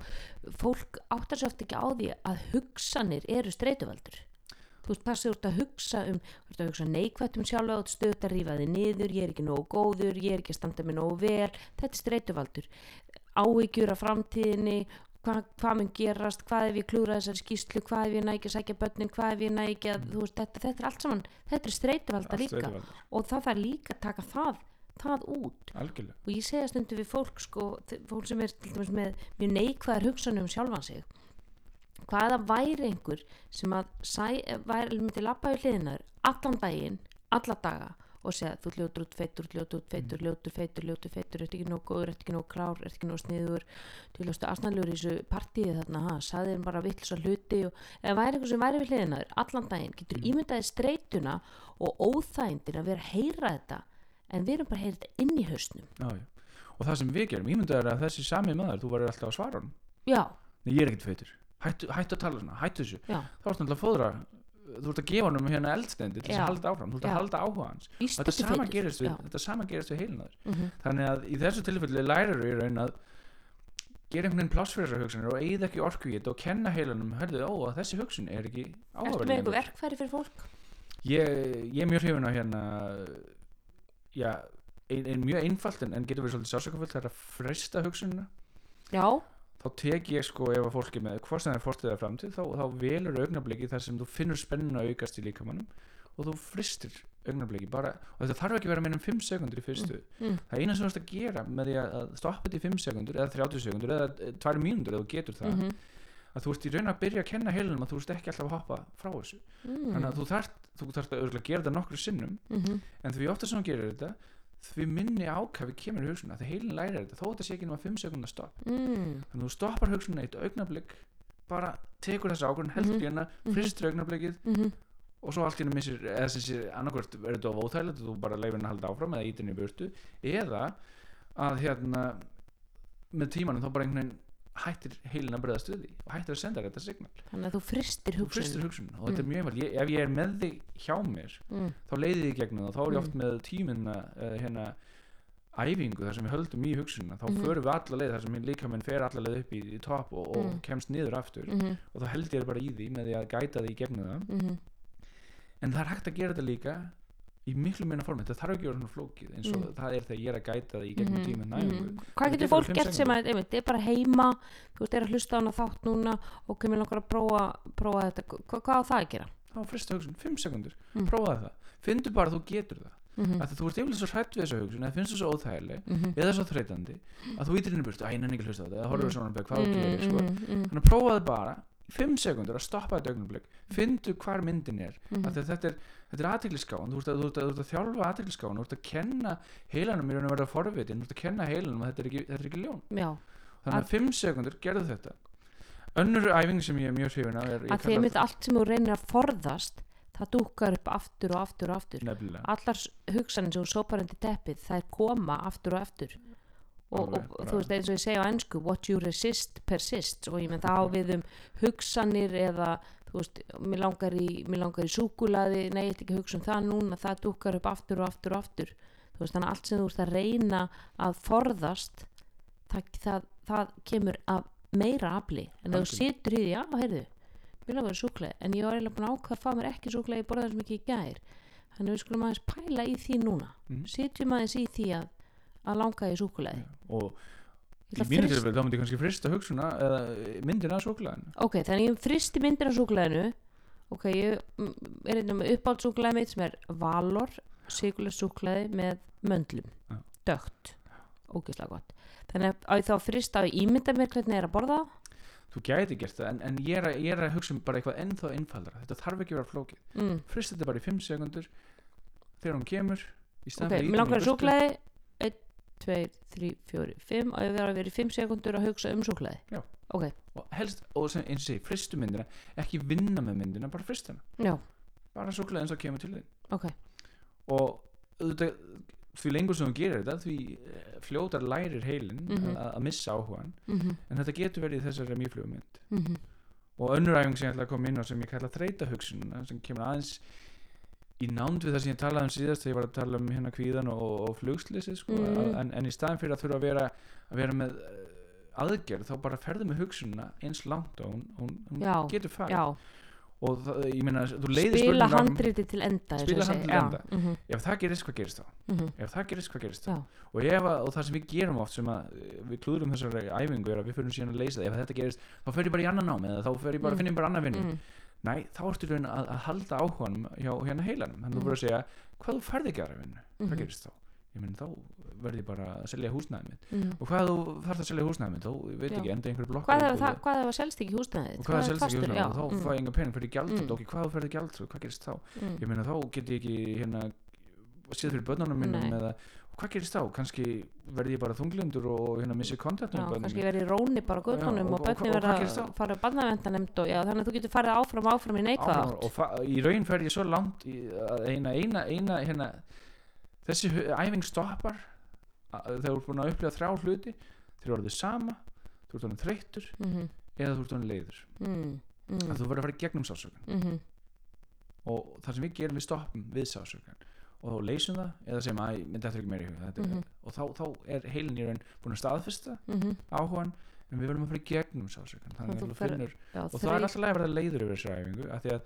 fólk áttar sér oft ekki á því að hugsanir eru streytuvaldur þú veist, passið úr að hugsa um að hugsa neikvætt um sjálfa og stöðt að rífa þig niður, ég er ekki nógu góður ég er ekki að standa mig nógu vel. Þetta er streytuvaldur áhyggjur af framtíðinni hvað, hvað mun gerast, hvað ef ég klúra þessari skýslu hvað ef ég næ ekki að sækja börnin hvað ef ég næ ekki að, þú veist, þetta, þetta er allt saman þetta er streytuvalda Allt líka. streituvaldur. og það þarf líka að taka það það út. Algjörlega. Og ég segja stundu við fólk sko, fólk sem er til dæmis með mjög neikvæðar hugsanum um sjálfan sig. Hvaða væri einhver sem að sæ, væri, myndi lappa í hliðinar allan daginn, alla daga og segja þú ljótur út feitur, ljótur út feitur, ljótur feitur, ljótur feitur, ert ekki nóg góður, ert ekki nóg klár, ert ekki nóg sniður, þú viljastu aðsnæðlegur í þessu partíi þarna, ha, sagði þeim bara vill svo hluti og eða væri einhver sem væri við hliðinaður allan daginn, getur ímyndaði streituna og óþægindin að vera að heyra þetta en við erum bara að heyra þetta inn í hausnum? Já, og það sem við gerum, ímyndaður er að þessi sami maður þú verður alltaf að svara hann já, Nei, er hættu, hættu að tala svona hættu þessu, þá ertu náttúrulega að fóðra þú ert að gefa honum hérna eldstendi til þess að halda áfram, þú ert að halda áhuga hans. Víst og þetta sama gerist við, Já. þetta sama gerist við heilinaður Mhm. þannig að í þessu tilfelli lærir við raun að gera einhvern veginn pláss fyrir þessar hugsanir og eigða ekki orku í þetta og kenna heilanum hörðu, ó, að þessi hugsun er ekki áhugaverð með einhver verkfæri fyrir fólk? ég, ég er mjög hrifin á hérna já, ein, ein mjög einfalt en, en getur verið svolítið sásökafullt það er að fresta hugsunina. Já, þá tek ég sko ef að fólki með hvort sem það er eða framtíð þá, þá velur augnabliki þar sem þú finnur spennuna aukast í líkamannum og þú fristir augnabliki bara, og þetta þarf ekki að vera meira en 5 sekundur í fyrstu. Mm. það eina sem þú ert að gera með því að stoppa þetta í 5 sekundur eða 30 sekundur eða 2 mínútur eða þú getur það mhm, að þú ert í raun að byrja að kenna heilunum að þú ert ekki alltaf að hoppa frá þessu. Mm, þannig að þú þarft, þú þarft að gera þetta nokkru sinnum. Mhm, en því ofta sem þú gerir þetta því minni ákafi kemur í hugsunna því heilin lærir þetta þó þetta sé ekki nema 5 sekundar stopp. Mm, þannig að þú stoppar hugsunna eitt augnablik bara tekur þessa ákvörðun heldur Mhm, í hana, mhm. fristur augnablikið mhm, og svo allt í henni missir eða sem sé annarkvört verður þetta of óþægilegt og þú bara leifir henni að halda áfram eða ítinni í burtu. Eða að hérna með tímanum þá bara einhvern veginn hættir heilin að breyðast við því og hættir að senda þetta signal. Þannig að þú fristir þú hugsun fristir hugsun og þetta er Mm. mjög einfalt. Ef ég er með þig hjá mér mm, þá leiði ég gegnum það. Þá er ég Mm. oft með tíminna uh, hérna æfingu þar sem við höldum í hugsunna þá Mhm. förum við alla leið þar sem líka minn fer alla leið upp í, í topp og, og Mm. kemst niður aftur. Mhm, og þá held ég bara í því með því að gæta því gegnum það. Mhm, en það er hægt að gera þetta líka í miklu minna formi, þetta þarf ekki að vera svona flókið eins og Mm. það er þegar ég er að gæta því í gegnum tíminn mhm. næfingu Hvað getur fólk gert sem að, einmitt, er bara heima þú veist, er að hlusta á hana þátt núna og kemur langar að prófa, prófa þetta. Hva, hvað á það að gera? þá frista hugsun, 5 sekundur, Mm. prófaði það. Finndu bara að þú getur það. Mhm, að þú ert yfirlega svo hrætt við þessa hugsun eða finnst þú svo óþægileg mhm, eða svo þreytandi að þú ítir í burtu, æ, nenni ekki að hlusta á þetta eða horfður Mm. svona hvað þú mhm, gerir sko. mhm, mhm, þannig að prófaðu bara í 5 sekundur að stoppa þetta augnablik fyndu hvar myndin er mm þetta er, er aðtegliskáin þú að, þú að, þú ert að þjálfa aðtegliskáin þú ert að kenna heilanum í raun að vera forvitin þú ert að kenna heilanum að þetta er ekki, þetta er ekki ljón. Já, þannig að 5 sekundur gerðu þetta. Önnur æfing sem ég er mjög hrifin af er að því að allt sem þú reynir að forðast það dúkar upp aftur og aftur og aftur. Nefnilega. Allar hugsanir sem þú sópar undir teppið þær koma aftur og aftur og, Alveg, og, þú veist eins og ég segja á ennsku what you resist persists. Og ég menn það á við um hugsanir eða þú veist, mér langar í, mér langar í súkulaði nei, ég ætla ekki að hugsa um það núna það dúkar upp aftur og aftur og aftur. Þú veist, þannig að allt sem þú ert að reyna að forðast það, það, það kemur af meira afli. En ef þú situr í því, já, heyrðu mér langar í súkulaði, en ég var eiginlega búin að ákveða að fá mér ekki súkulaði, ég borða það sem ekki í gær. Þannig við skulum aðeins pæla í því núna. Mhm. sitjum aðeins í því að, að langa í súkulaði og í að mínu tilfelli þá myndi ég kannski frista hugsunna eða myndina af súkulæðinu ok, þannig ég fristi myndir af súkulæðinu ok, ég er einnig með uppáld súkulæði mitt sem er valor sigurlega súkulæði með möndlum. Já. dögt, ógeðslega gott. Þannig að þá að frista og ímynda mér hvernig ég er að borða þú gæti gert það en, en ég, er að, ég er að hugsa um bara eitthvað ennþá einfaldara. Þetta þarf ekki að vera flókið. Mm. frist þetta bara í 5 sekundur þegar hún kemur ok, að mér langar í burtu. Súkulæði 1, 2, 3, 4, 5 og ég verður að vera í 5 sekundur að hugsa um súkulæði Já. ok, og helst, og sem eins og segi, fristu myndina ekki vinna með myndina, bara frist hana já, bara súkulega eins og kemur til þín. Ok. Og auðvitað, því lengur sem þú gerir þetta því eh, fljótar lærir heilin Mhm. að, að missa áhugan mm en þetta getur verið þessari mjöflugum mynd. -hmm. og önnur æfing sem ég ætla að koma inn á sem ég kalla þreita hugsununa sem kemur aðeins í nánd við það sem ég talaði um síðast þegar ég var að tala um hérna kvíðan og, og flugslýsi sko, Mhm. en, en í staðin fyrir að þurfa að vera að vera með eh, aðgerð þá bara ferðu með hugsununa eins langt og hún, hún, hún Já, getur farið. já, og það, ég meina þú leiðir spila áfram. handriti til enda Spila handritið til enda. já, mhm, ef það gerist hvað gerist þá? Mhm, ef það gerist hvað gerist þá? Og, að- og það sem við gerum oft sem að eh, við klúðrum þessari æfingu er að við fyrir síðan að leysa það. Ef þetta gerist þá fer ég bara í annan nám eða þá fer ég bara Mm. að finna bara annan vinnu mhm. Nei, þá ertu raun að, að halda áhuganum hjá hérna heilanum, þannig að Mhm. þú fyrir að segja hvað þú færði ekki aðra vinnu, Mhm. hvað gerist þá ég menn þá verði bara að selja húsnæði mitt Mhm. og hvað þú þarf að selja húsnæði mitt þá veit Já. ekki, enda einhverju blokk Hvað ef það, það selst ekki húsnæðið? og hvað selst ekki fastur? húsnæði Já, og þá mm, fæ ég enga pening fyrir gjaldrútt Mm. ok, hvað þú ferði gjaldrútt, hvað gerist þá mm. ég meina þá get ég ekki hérna síða fyrir börnunum Nei. eða og hvað gerist þá, kannski verði ég bara þunglindur og hérna missi kontaktin Já, kannski verið í róni bara á göttunum og- og og- börni og verða að fara að barnavendanemnd og já, þannig að þú getur farið áfram áfram í neikvæð áfram, átt. og í raun fer ég svo langt í, að eina, eina, eina hérna, þessi æfing stoppar þegar þú ert búin að upplifa þrjá hluti. Þeir eru orðið sama þú ert orðin þreyttur Mhm, eða þú ert orðin leiður. Mm, mm, að þú verður að fara gegnum sásökan mhm, og það sem við gerum við stoppum við sásökan og þá leysum það eða segjum að þetta ekki meira í huga mm Mhm. og þá, þá er heilin í raun búin að staðfesta mhm, áhugan en við verðum að fara í gegnum finnur já, og það er alltaf að verða leiður yfir þessu æfingu af því að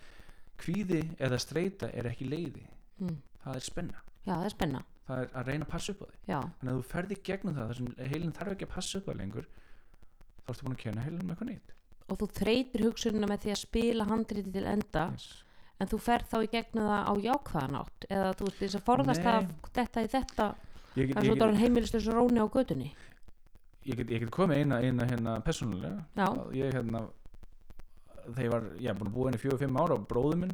kvíði eða streyta er ekki leiði. Mm, það er spenna. Já, það er spenna. það er að reyna að passa upp á því. Já, þannig að þú ferði gegnum það þar sem heilin þarf ekki að passa upp á lengur þá ertu búin að kenna heilin með eitthvað nýtt og þú þreytir hugsunina með því að spila handriti til enda. Yes. En þú fer þá í gegnum það á jákvæðan átt eða þú veist þess að forðast Nei. að þetta í þetta ég, en svo ég, er heimilislega svo róni á götunni? Ég, get, ég get komið eina, eina hérna persónulega. Ég hérna þegar ég var, já, búin að búa henni fjögur, fimm ára og bróður minn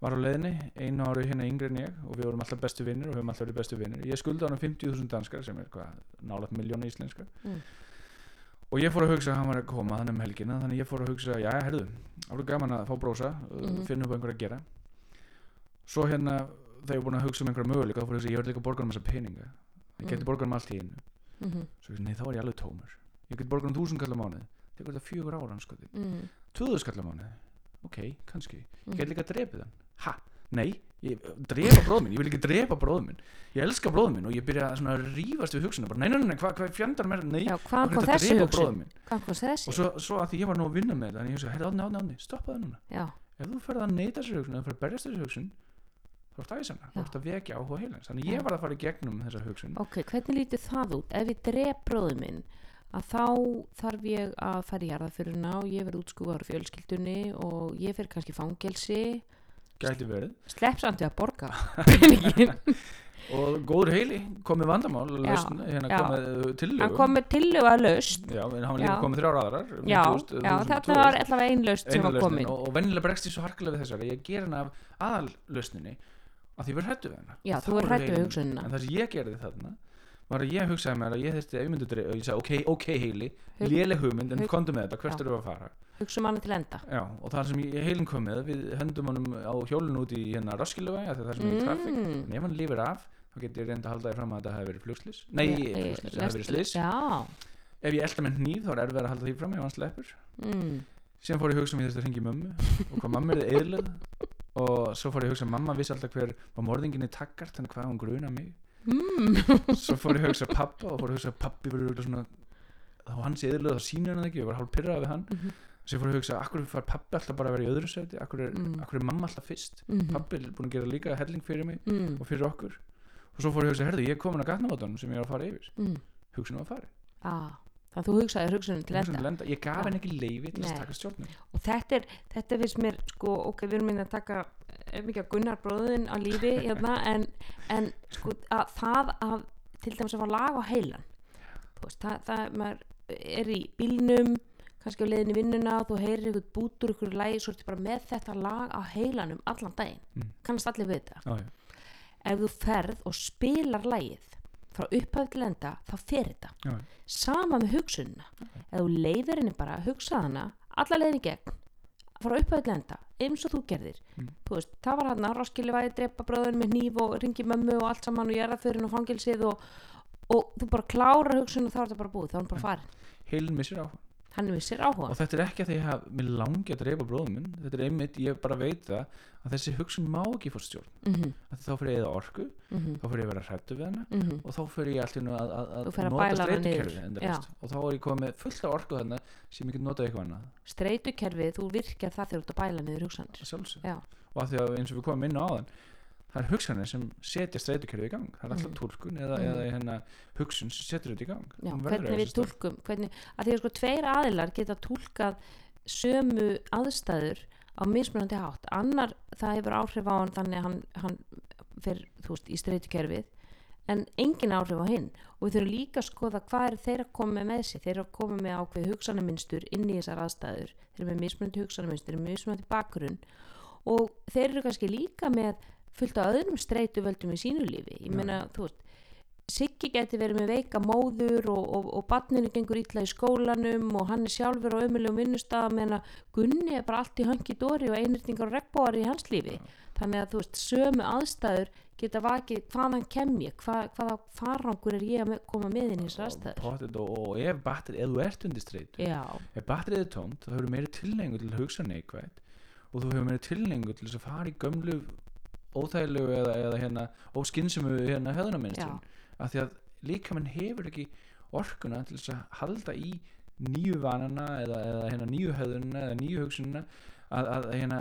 var á leiðinni einu ári hérna yngri en ég og við vorum alltaf bestu vinnir og við höfum alltaf verið bestu vinnir ég skulda hann 50.000 danskar sem er hvað nálægt miljónu íslenskar. Mm. Og ég fór að hugsa að hann var að koma þannig um helgina þannig ég fór að hugsa, já, herðu árið gaman að fá brósa, mm Mhm. finna upp einhver að gera. Svo hérna þegar ég búin að hugsa um einhverja möguleika þá fór ég að hugsa, ég verði líka að borga um þessa peninga. Ég geti Mm. borgað um allt í einu. Mhm, svo ég, nei, þá er ég alveg tómur. Ég geti borgað um þúsund kallar mánuð tekur þetta fjögur ára anskoti mhm, 2000 skallar mánuði? Ok, kannski, ég mhm. get líka drepið hann. Ha, nei, ég drepa bróðum minn ég vil ekki drepa bróðum minn ég elska bróðum minn og ég byrja svona að rífast við hugsunum bara, nei, nei, nei, nei, hvað hva fjandar mér nei, Já, hvað kom ertu þessi hugsun? Hvað kom þessi? og svo, svo að því ég var nú að vinna með þetta en ég hugsa, átni, átni, átni, stoppa það núna Já, ef þú ferð að neyta þessu hugsun, ef þú ferð að berjast þessu hugsun þá ertu æsana, þú Já. ert að vekja áhuga heilans þannig ég var að fara í gegnum þessa hugsun ok, hvernig lítur það út? Ef ég drep bróðu minn að þá þarf ég að fara í jarðaföruna og ég verð útskúfar fjölskyldunni og ég fer kannski fangelsi gæti verið. Sleppsandi að borga. Peningin og góður heili komið vandamál Já, lausn, hérna já. komið tillögu. Hann kom með tillögu að laust já, en hann var líka komið þrjár aðrar já, 50.000, já 1000, þetta var allavega ein laust sem var komin. Og, og venjulega bregst ég svo harkilega við þessari. Ég ger hana af aðallausninni að því ég verð hrættu við hana. Já, Og þú er er hræddur við hugsunina. en það sem ég gerði þarna var að ég hugsaði mér að ég þurfti að ég myndi dreif og ég sagði ok, ok heili, Hug- léleg hugmynd en hug- komdu með þetta, hvert Já. eru við að fara? Hugsa um hana til enda. Já, og það sem ég heilin kom með við hendum honum á hjólun út í hérna Roskildevæg það er sem er traffic. Mm. en ef hann lifir af þá getur ég reynda að halda því fram að þetta hefði verið flugslis nei, Ég- flugslis, það hefði verið slis já, ef ég elda með hníf þá er erfið að halda því fram ef hann sleppur. Mm. síðan fór ég að hugsa um ég þurfti að ringi mömmu og hvað mamma er þið eðlöð og svo fór ég að hugsa að mamma vissi alltaf hver var morðinginni takkart þannig hvað hún gruna mig Mm. svo fór ég að hugsa pappa og fór að hugsa að pappi verður svona þá hans eðlöð þá sýnur hann það ekki ég var hálf pyrrað við hann Mhm. svo ég fór að hugsa akkur far pappi alltaf bara að vera í öðru sæti akkur er, Mm. akkur er mamma alltaf fyrst Mhm. pappi er búin að gera líka helling fyrir mig Mm. og fyrir okkur og svo fór ég að hugsa, herðu, ég er komin að gatnavótanum sem ég er að fara yfir Mm. hugsunum að fara Ah, þannig að þú hugsaði hugsunum til Hugsunum enda til enda. ég gaf Já. henni ekki leifi til að taka stjórnum og þetta er, þetta finnst mér sko, ok, við erum minna að taka mikið að Gunnar bróðin á lífi hérna, en, en sko að það að til dæmis að fá lag á heilan veist, það, það er í bílnum kannski á leiðinni í vinnuna þú heyrir eitthvað bútur ykkur lægi svo ertu bara með þetta lag á heilanum allan daginn, Mm. kannast allir við þetta já, já. ef þú ferð og spilar lagið frá upphæð til enda þá fer þetta já. sama með hugsunina ef þú leifir henni bara að hugsa hana alla leiðin gegn frá upphæð til enda eins og þú gerðir. Mm. þú veist, það var hann að Roskildi væði drepa bróðun með hníf og ringi mömmu og allt saman og er að fyrir og fangilsið og, og þú bara klárar hugsun og þá er þetta bara búið, þá er hann bara farin. Heilin missir á hann vissir áhuga. Og þetta er ekki að því að mér langi að dreipa bróðum minn þetta er einmitt, ég bara veit það að þessi hugsun má ekki fór stjórn. Mm -hmm, þá fyrir ég eða orku, mm -hmm, þá fyrir ég að vera hrættu við hana mm -hmm. og þá fyrir ég alltaf að, að, að nota streytukerfi og þá er ég komið fullt af orku þarna sem ég get notað eitthvað annað. Streytukerfið, þú virkar það þegar þú ert að bæla niður hugsanir. Og að því að eins og við komum inn á áðan það er hugsanir sem setja streytukerfi í gang. Það er alltaf Mhm. túlkun eða, Mhm. eða hérna, hugsun sem setur þetta í gang. Já, hvernig við túlkum hvernig, að því að sko tveir aðilar geta túlkað sömu aðstæður á mismunandi hátt. Annar það hefur áhrif á hann þannig að hann, hann fer veist í streytukerfið en engin áhrif á hinn. Og við þurfum líka að skoða hvað er þeir að koma með sér. Þeir eru að koma með ákveð hugsanaminstur inn í þessar aðstæður. Þeir eru með mismunandi hugsanaminstur, mismunandi bakgrunn. Og þeir eru kannski líka með fullt af öðrum streytuvöldum í sínu lífi. Ég meina, þú veist Siggi geti verið með veika móður og, og, og barninu gengur illa í skólanum og hann er sjálfur á ömulegum vinnustaf meðan að Gunni er bara allt í hangi dóri og einhyrtingar og regnbóar í hans lífi. Já. þannig að þú veist, sömu aðstæður geta vakið hvaðan kem ég hva, hvaða farangur er ég að koma með inn í þessar aðstæður? og, og ef batteri, ef þú ert undir streytu ef batterið er tómt þá hefur meiri tilhengu til að hugsa neikvægt og þú hefur meiri tilhengu til að fara í gömlu óþægilegu eða, eða hérna óskynsemu hérna höðunarminnstum af því að líkamann hefur ekki orkuna til þess að halda í nýju vanana eða, eða hérna nýju höðunina eða nýju hugsunina að, að hérna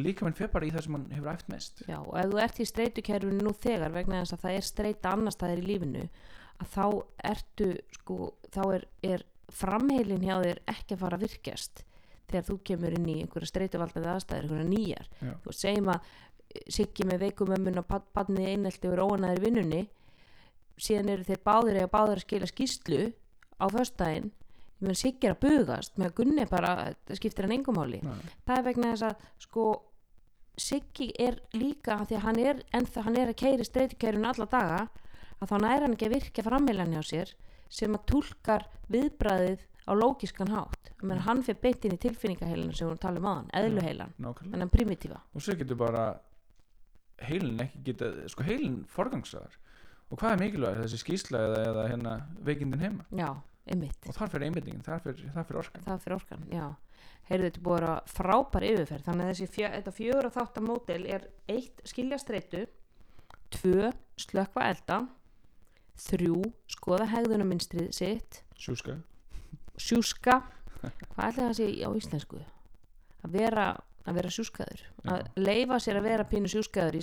líkamann fer bara í það sem hann hefur æft mest. Já, og ef þú ert í streytukerfinu nú þegar vegna þess að það er streyta annars staðir í lífinu að þá ertu sko, þá er, er framheilin hjá þér ekki að fara að virkjast þegar þú kemur inn í einhverja streytuvaldandi aðstæður, einhverja nýjar. Já. þú segjum að Siggi með veikumömmun og badni einelti og er óanæður í vinnunni. Síðan eru þeir báðir eða báðir að skila skýslu á föstudaginn. Ég meðan Siggi er að bugast með að Gunni bara, það skiptir hann engum máli. Nei. það er vegna þess að sko Siggi er líka því að hann er, ennþá, hann er að keiri streytukærun alla daga að þá næra hann ekki að virka framheilan hjá sér sem að túlkar viðbræðið á lógiskan hátt. Mm. hann fyrir beint inn í tilfinningaheilan sem við talum á hann, eðluheilan, þannig primitífa. Og svo getur bara heilin ekki geta sko heilin forgangsraðar. Og hvað er mikilvæg þessi skýsla eða, eða hérna veikindin heima? Já, einmitt, og þar fyrir einbindingin, þar fyrir, þar fyrir orkan. Það fyrir orkan já, heyrðu þetta búið að frábær yfirferð. Þannig að þessi fjö, þetta fjögur og þáttamódel er eitt skilja streitu tvö slökva elda þrjú skoða hegðunaminstrið sitt. Sjúska. Sjúska. Hvað ætla það að segja á íslensku? Að vera, að vera sjúskaður. Að leifa sér að vera pínu sjúskaður í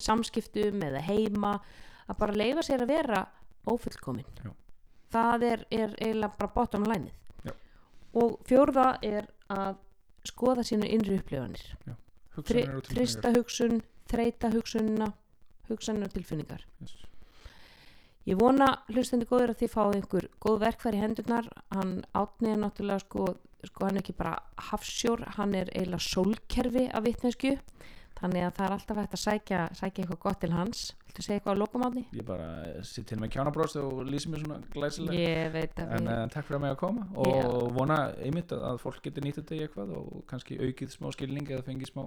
samskiptum eða heima að bara leifa sér að vera ófullkomin Já. það er, er eiginlega bara bottom Já. lineið og fjórða er að skoða sínu innri upplifanir. Þri, trista hugsun þreita hugsunina hugsanir og tilfinningar. Yes. Ég vona hlustandi góður að þið fáið einhver góð verkfæri í hendurnar. Hann átnið er náttúrulega sko, sko hann er ekki bara hafsjór hann er eiginlega sólkerfi af vitnesku þannig að það er alltaf hægt að sækja, sækja eitthvað gott til hans. Viltu segja eitthvað á lokumáni? ég bara sitt til með kjánabróst og lýsi mér svona glæsilega. Ég veit að en við uh, takk fyrir að mig að koma og vona einmitt að, að fólk getur nýtt þetta í eitthvað og kannski aukið smá skilning eða fengið smá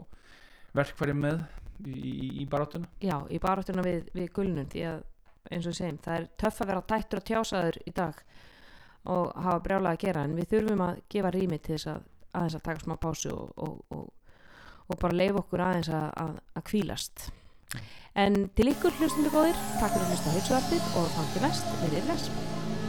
verkfæri með í, í, í baráttuna. Já, í baráttuna við, við að eins og segjum, það er töff að vera tættur og tjásaður í dag og hafa brjálega að gera en við þurfum að gefa rými til þess að aðeins að taka smá pásu og, og, og, og bara leifa okkur aðeins að, að, að kvílast en til ykkur hlustundu góðir takk fyrir að hlusta heilsuartið og þannig næst, við erum les